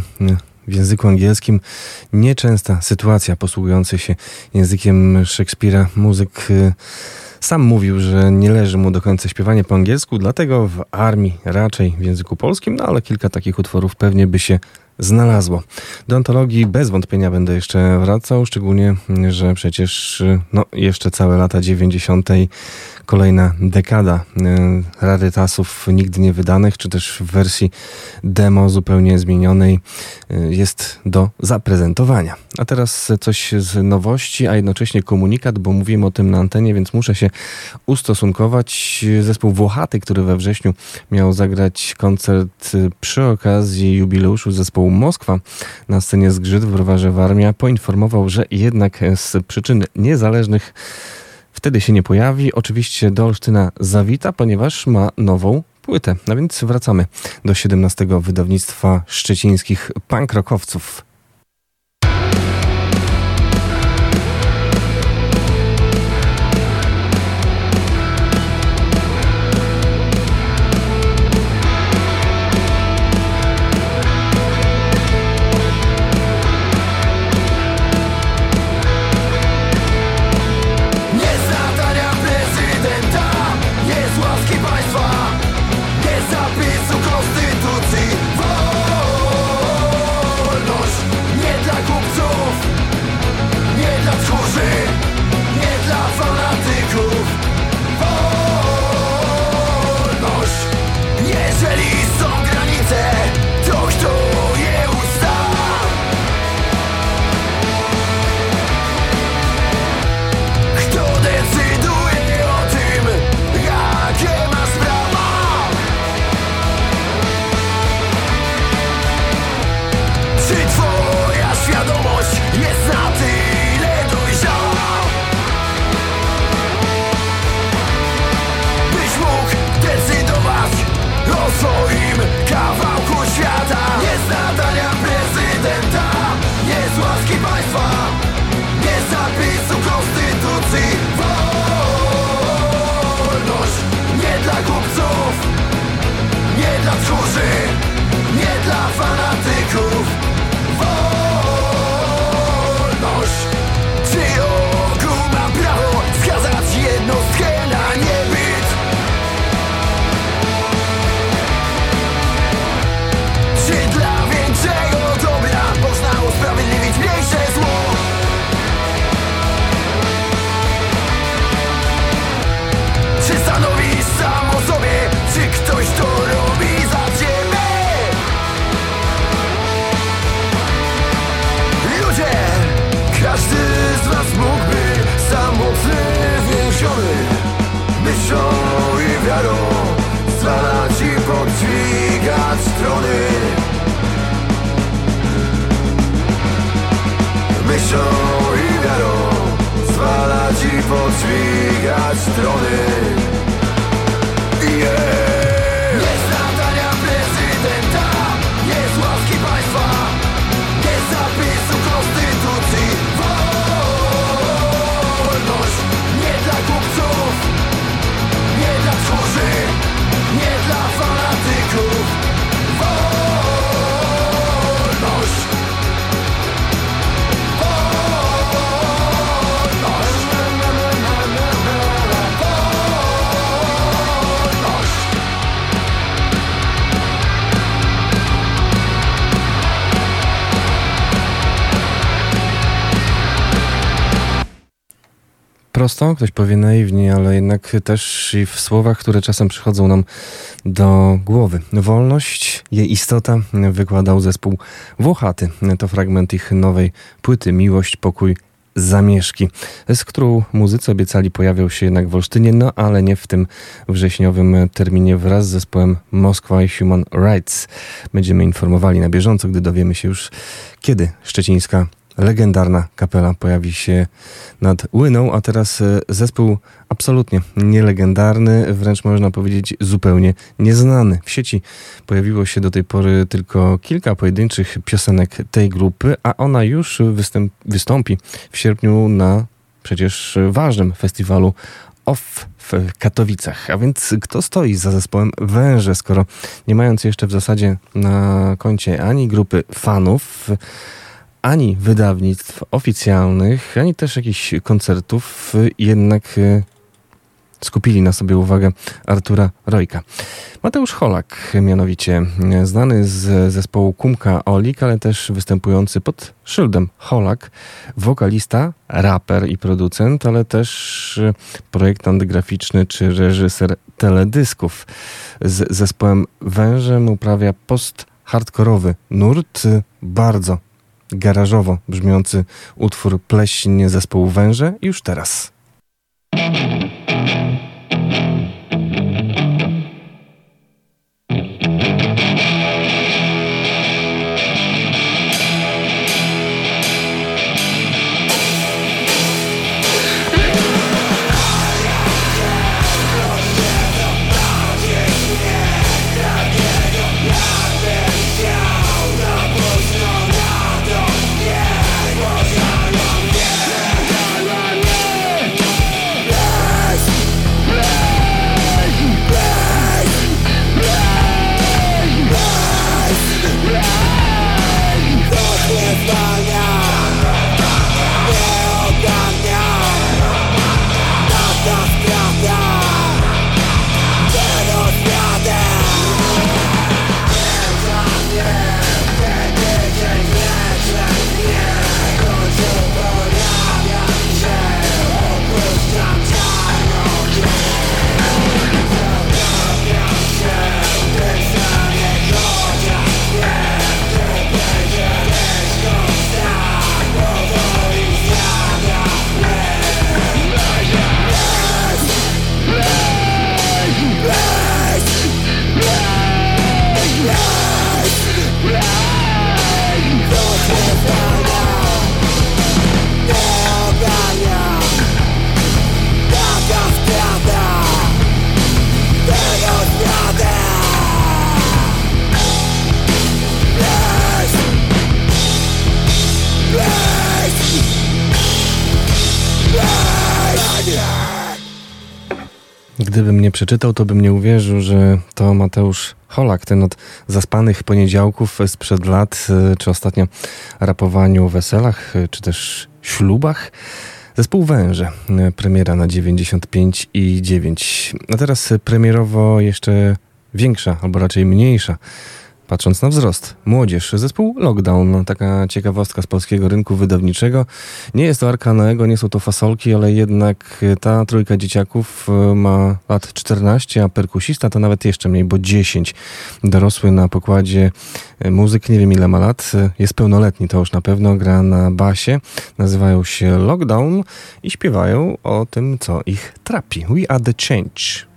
w języku angielskim. Nieczęsta sytuacja posługujący się językiem Szekspira. Muzyk y, sam mówił, że nie leży mu do końca śpiewanie po angielsku, dlatego w armii raczej w języku polskim, no ale kilka takich utworów pewnie by się znalazło. Do antologii bez wątpienia będę jeszcze wracał, szczególnie, że przecież no, jeszcze całe lata 90. kolejna dekada y, rarytasów nigdy nie wydanych, czy też w wersji demo zupełnie zmienionej y, jest do zaprezentowania. A teraz coś z nowości, a jednocześnie komunikat, bo mówiłem o tym na antenie, więc muszę się ustosunkować. Zespół Włochaty, który we wrześniu miał zagrać koncert przy okazji jubileuszu zespołu Moskwa na scenie Zgrzyt w Browarze Warmia, poinformował, że jednak z przyczyn niezależnych wtedy się nie pojawi. Oczywiście do Olsztyna zawita, ponieważ ma nową płytę. No więc wracamy do 17 wydawnictwa szczecińskich punk podźwigać strony yeah. Prosto, ktoś powie naiwnie, ale jednak też i w słowach, które czasem przychodzą nam do głowy. Wolność, jej istota wykładał zespół Włochaty. To fragment ich nowej płyty Miłość, Pokój, Zamieszki, z którą muzycy obiecali pojawią się jednak w Olsztynie, no ale nie w tym wrześniowym terminie wraz z zespołem Moskwa i Human Rights. Będziemy informowali na bieżąco, gdy dowiemy się już, kiedy szczecińska legendarna kapela pojawi się nad Łyną, a teraz e, zespół absolutnie nielegendarny, wręcz można powiedzieć zupełnie nieznany. W sieci pojawiło się do tej pory tylko kilka pojedynczych piosenek tej grupy, a ona już występ, wystąpi w sierpniu na przecież ważnym festiwalu OFF w Katowicach. A więc kto stoi za zespołem Węże, skoro nie mając jeszcze w zasadzie na koncie ani grupy fanów, ani wydawnictw oficjalnych, ani też jakichś koncertów, jednak e, skupili na sobie uwagę Artura Rojka. Mateusz Holak, mianowicie znany z zespołu Kumka Olik, ale też występujący pod szyldem Holak, wokalista, raper i producent, ale też projektant graficzny czy reżyser teledysków. Z zespołem Wężem uprawia post-hardkorowy nurt, bardzo garażowo brzmiący utwór Pleśń zespołu Węże już teraz. Przeczytał, to bym nie uwierzył, że to Mateusz Holak, ten od zaspanych poniedziałków sprzed lat, y, czy ostatnio rapowaniu weselach, y, czy też ślubach. Zespół Węże, y, premiera na 95 i 9. A teraz premierowo jeszcze większa, albo raczej mniejsza patrząc na wzrost. Młodzież, zespół Lockdown, taka ciekawostka z polskiego rynku wydawniczego. Nie jest to Arka Noego, nie są to fasolki, ale jednak ta trójka dzieciaków e, ma lat 14, a perkusista to nawet jeszcze mniej, bo 10. Dorosły na pokładzie e, muzyk, nie wiem ile ma lat, e, jest pełnoletni, to już na pewno, gra na basie, nazywają się Lockdown i śpiewają o tym, co ich trapi. We are the change.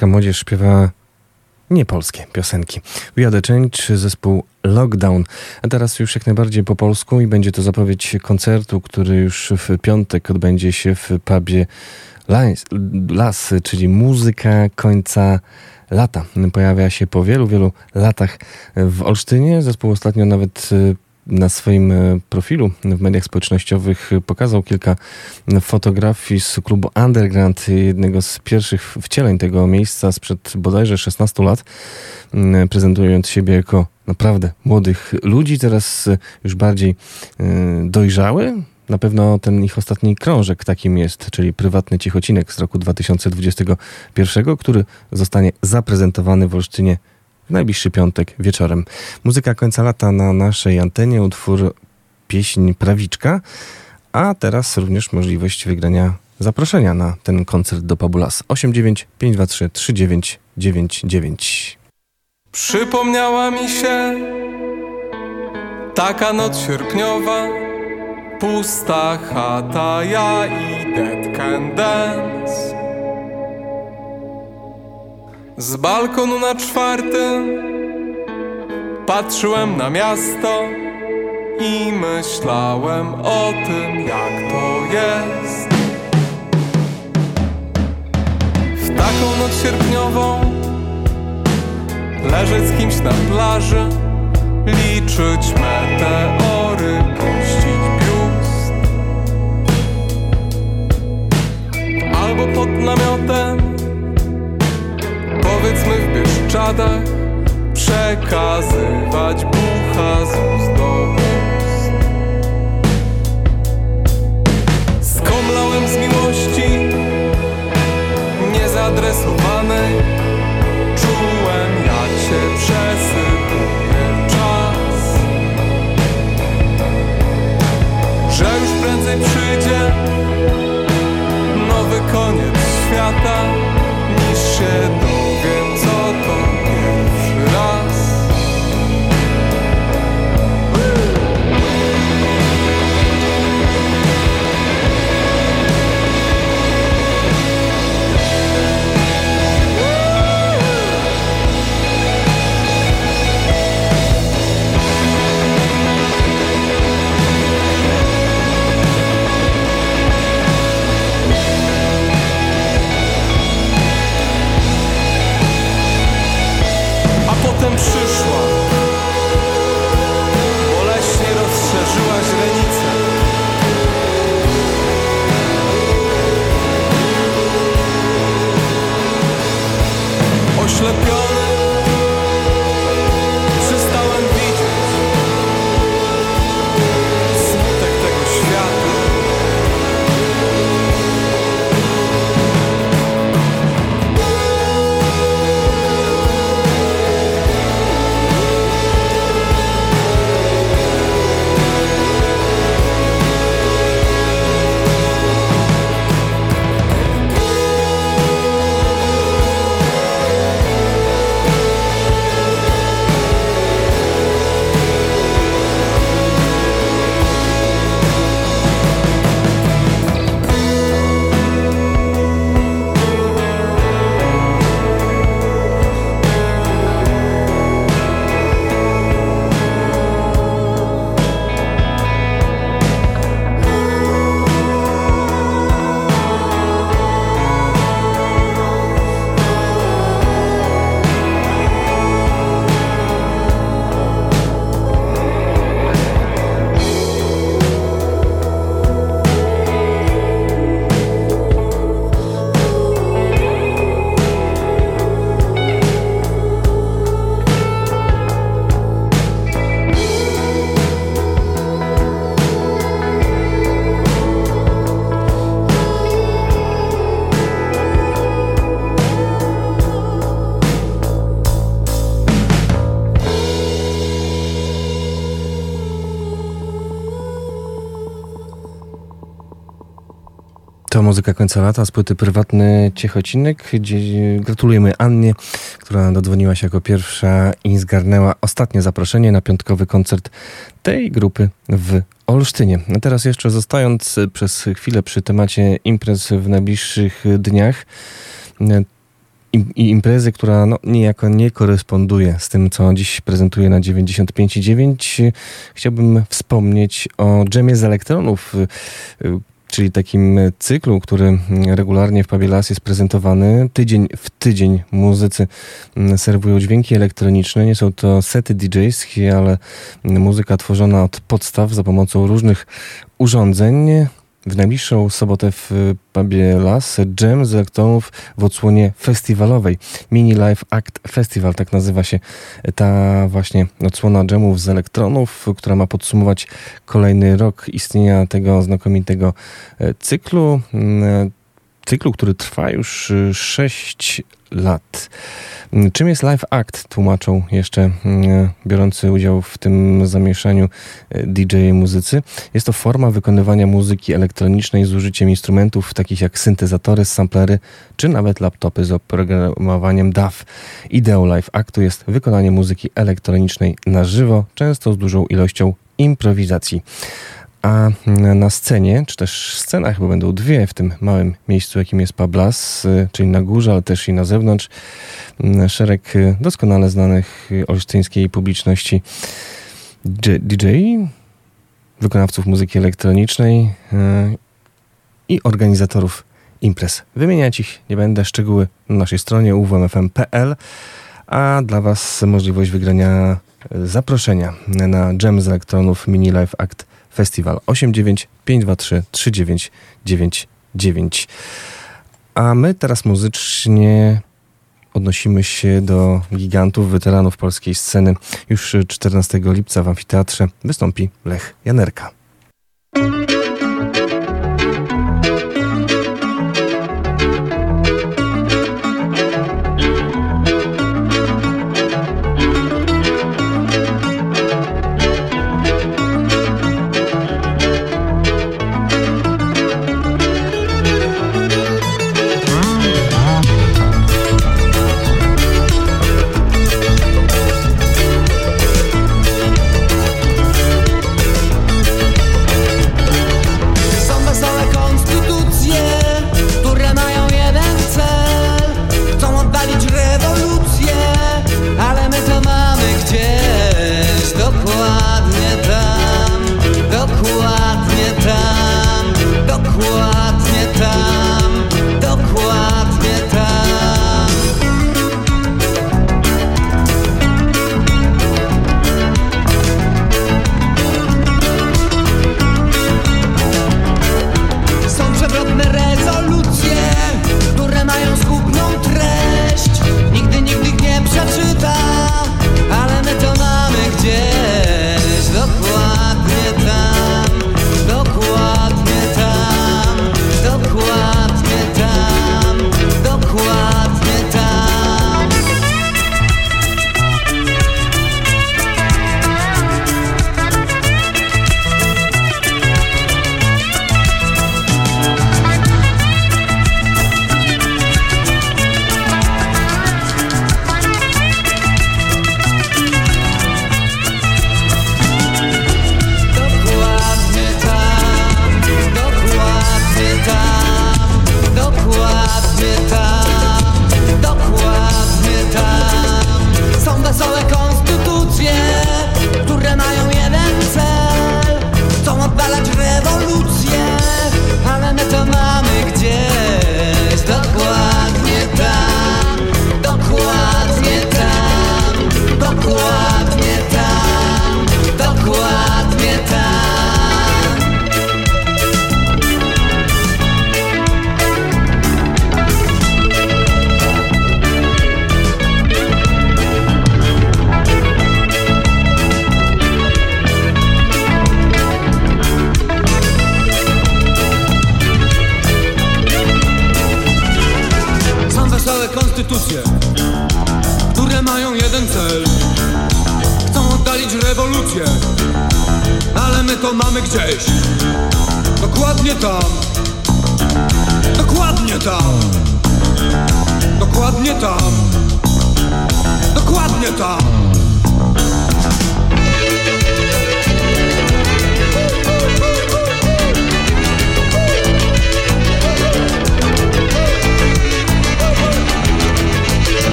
Polska młodzież śpiewa niepolskie piosenki. We Are The Change, zespół Lockdown. A teraz już jak najbardziej po polsku i będzie to zapowiedź koncertu, który już w piątek odbędzie się w pubie Las, czyli muzyka końca lata. Pojawia się po wielu, wielu latach w Olsztynie. Zespół ostatnio nawet y, na swoim e, profilu w mediach społecznościowych pokazał kilka fotografii z klubu Underground, jednego z pierwszych wcieleń tego miejsca sprzed bodajże 16 lat, mm, prezentując siebie jako naprawdę młodych ludzi, teraz już bardziej e, dojrzały. Na pewno ten ich ostatni krążek takim jest, czyli prywatny cichocinek z roku 2021, który zostanie zaprezentowany w Olsztynie najbliższy piątek wieczorem. Muzyka końca lata na naszej antenie, utwór pieśń Prawiczka, a teraz również możliwość wygrania zaproszenia na ten koncert do Pabulas 89 523 3999. Przypomniała mi się taka noc sierpniowa, pusta chata, ja i Dead Can Dance. Z balkonu na czwartym patrzyłem na miasto i myślałem o tym, jak to jest. W taką noc sierpniową leżeć z kimś na plaży, liczyć meteory, puścić biust. Albo pod namiotem powiedzmy w Bieszczadach Przekazywać bucha z ust do ust. Skomlałem z miłości Niezadresowanej Czułem jak się przesypuje czas. Że już prędzej przyjdzie Nowy koniec świata niż się muzyka końca lata z płyty Prywatny Ciechocinek. Gratulujemy Annie, która dodzwoniła się jako pierwsza i zgarnęła ostatnie zaproszenie na piątkowy koncert tej grupy w Olsztynie. A teraz jeszcze zostając przez chwilę przy temacie imprez w najbliższych dniach, i imprezy, która no, niejako nie koresponduje z tym, co dziś prezentuję na 95,9. Chciałbym wspomnieć o dżemie z elektronów, czyli takim cyklu, który regularnie w Pubie Las jest prezentowany. Tydzień w tydzień muzycy serwują dźwięki elektroniczne. Nie są to sety DJ-skie, ale muzyka tworzona od podstaw za pomocą różnych urządzeń. W najbliższą sobotę w pubie Las Jam z elektronów w odsłonie festiwalowej. Mini Live Act Festival, tak nazywa się ta właśnie odsłona jamów z elektronów, która ma podsumować kolejny rok istnienia tego znakomitego e, cyklu. Mm, Cyklu, który trwa już 6 lat. Czym jest Live Act? Tłumaczą jeszcze mm, biorący udział w tym zamieszaniu e, DJ muzycy. Jest to forma wykonywania muzyki elektronicznej z użyciem instrumentów takich jak syntezatory, samplery czy nawet laptopy z oprogramowaniem DAW. Ideą Live Actu jest wykonanie muzyki elektronicznej na żywo, często z dużą ilością improwizacji. A na scenie, czy też scenach, bo będą dwie w tym małym miejscu, jakim jest Pablas, y, czyli na górze, ale też i na zewnątrz, y, szereg y, doskonale znanych olsztyńskiej publiczności. DJ, wykonawców muzyki elektronicznej i organizatorów imprez. Wymieniać ich nie będę, szczegóły na naszej stronie uwmfm.pl, a dla Was możliwość wygrania zaproszenia na Jam z elektronów Mini Live Act Festival 89 523 3999. A my teraz muzycznie odnosimy się do gigantów, weteranów polskiej sceny. Już 14 lipca w amfiteatrze wystąpi Lech Janerka.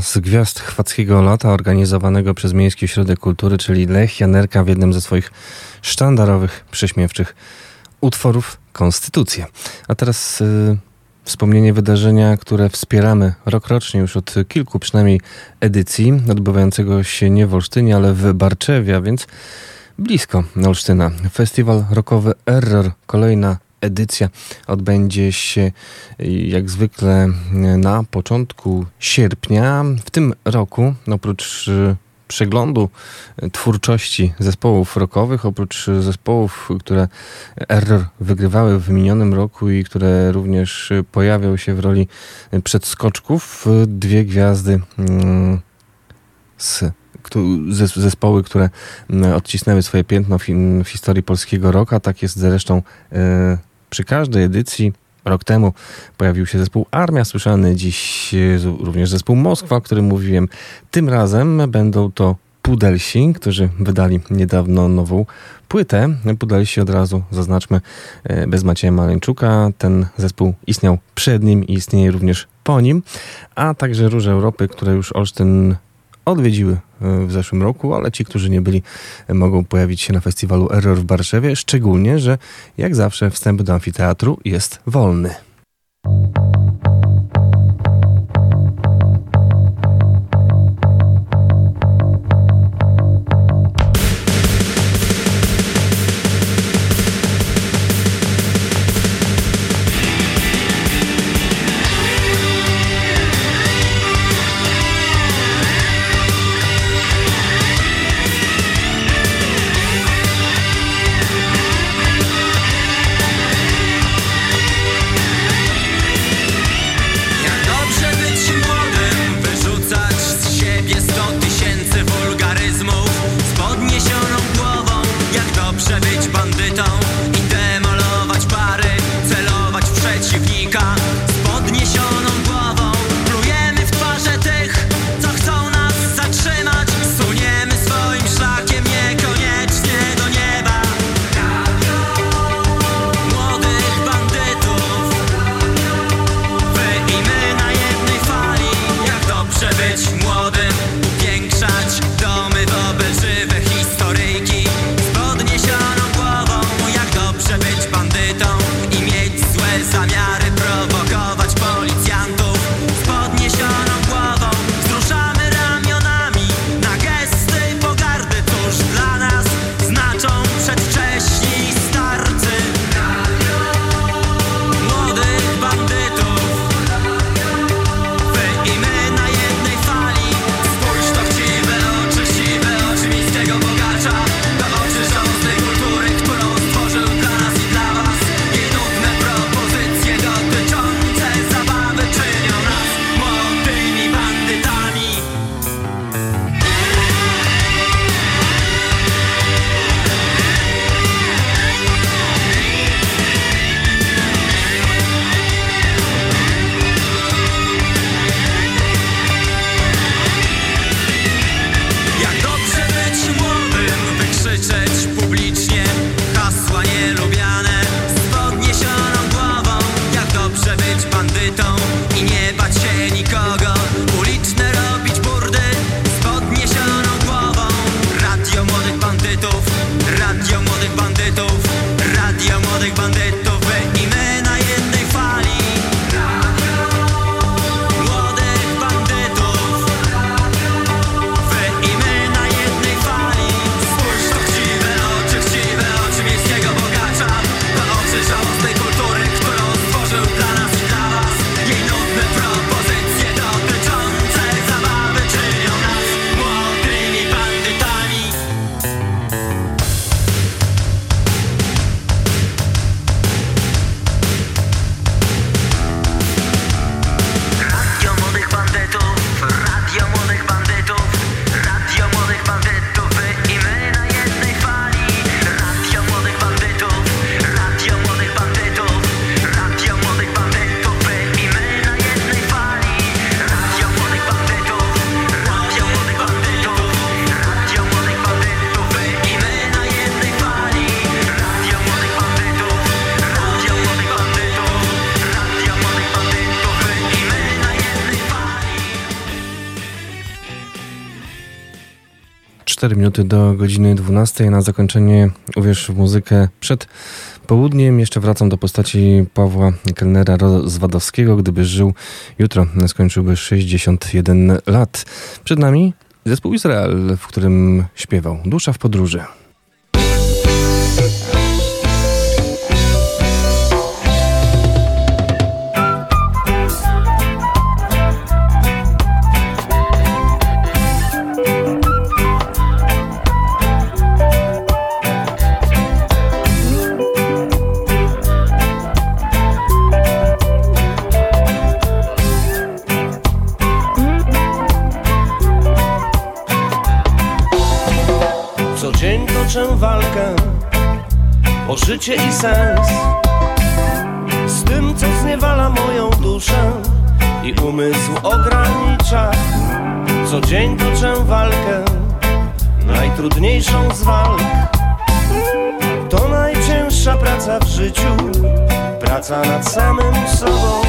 Z gwiazd chwackiego lata organizowanego przez Miejski Ośrodek Kultury, czyli Lech Janerka w jednym ze swoich sztandarowych, prześmiewczych utworów Konstytucję. A teraz y, wspomnienie wydarzenia, które wspieramy rokrocznie już od kilku przynajmniej edycji, odbywającego się nie w Olsztynie, ale w Barczewie, a więc blisko Olsztyna. Festiwal rokowy Error, kolejna edycja odbędzie się jak zwykle na początku sierpnia. W tym roku, oprócz y, przeglądu twórczości zespołów rockowych, oprócz zespołów, które Error wygrywały w minionym roku i które również pojawią się w roli przedskoczków, dwie gwiazdy z zespoły, które odcisnęły swoje piętno w, historii polskiego roku, a tak jest zresztą y, przy każdej edycji Rok temu pojawił się zespół Armia, słyszany dziś e, również zespół Moskwa, o którym mówiłem. Tym razem będą to Pudelsi, którzy wydali niedawno nową płytę. Pudelsi od razu zaznaczmy e, bez Macieja Maleńczuka. Ten zespół istniał przed nim i istnieje również po nim, a także Róże Europy, które już Olsztyn odwiedziły e, w zeszłym roku, ale ci, którzy nie byli, mogą pojawić się na festiwalu Error w Warszawie, szczególnie, że jak zawsze wstęp do amfiteatru jest wolny. 4 minuty do godziny 12. Na zakończenie uwierz w muzykę przed południem. Jeszcze wracam do postaci Pawła Kelnera Rozwadowskiego. Gdyby żył jutro, skończyłby 61 lat. Przed nami zespół Izrael, w którym śpiewał Dusza w podróży. Życie i sens. Z tym, co zniewala moją duszę i umysł ogranicza. Co dzień toczę walkę, najtrudniejszą z walk. To najcięższa praca w życiu, praca nad samym sobą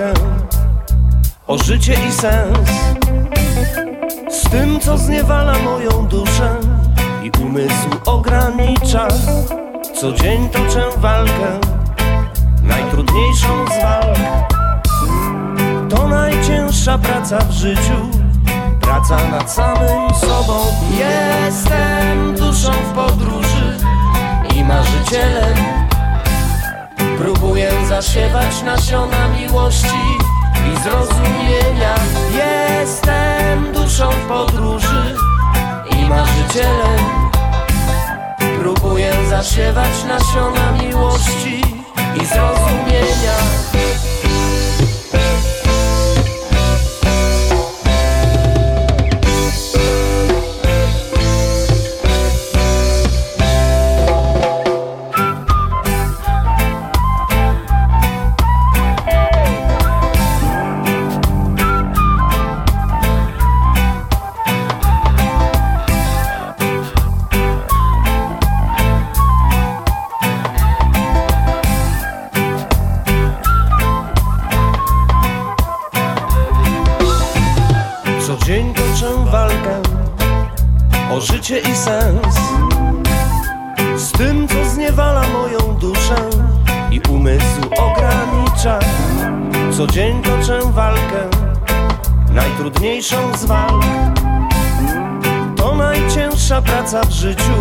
walkę o życie i sens. Z tym, co zniewala moją duszę i umysł ogranicza. Co dzień toczę walkę, najtrudniejszą z walk. To najcięższa praca w życiu, praca nad samym sobą. Jestem duszą w podróży i marzycielem Próbuję zasiewać nasiona miłości i zrozumienia. Jestem duszą podróży i marzycielem. Próbuję zasiewać nasiona miłości i zrozumienia najtrudniejszą z walk. To najcięższa praca w życiu,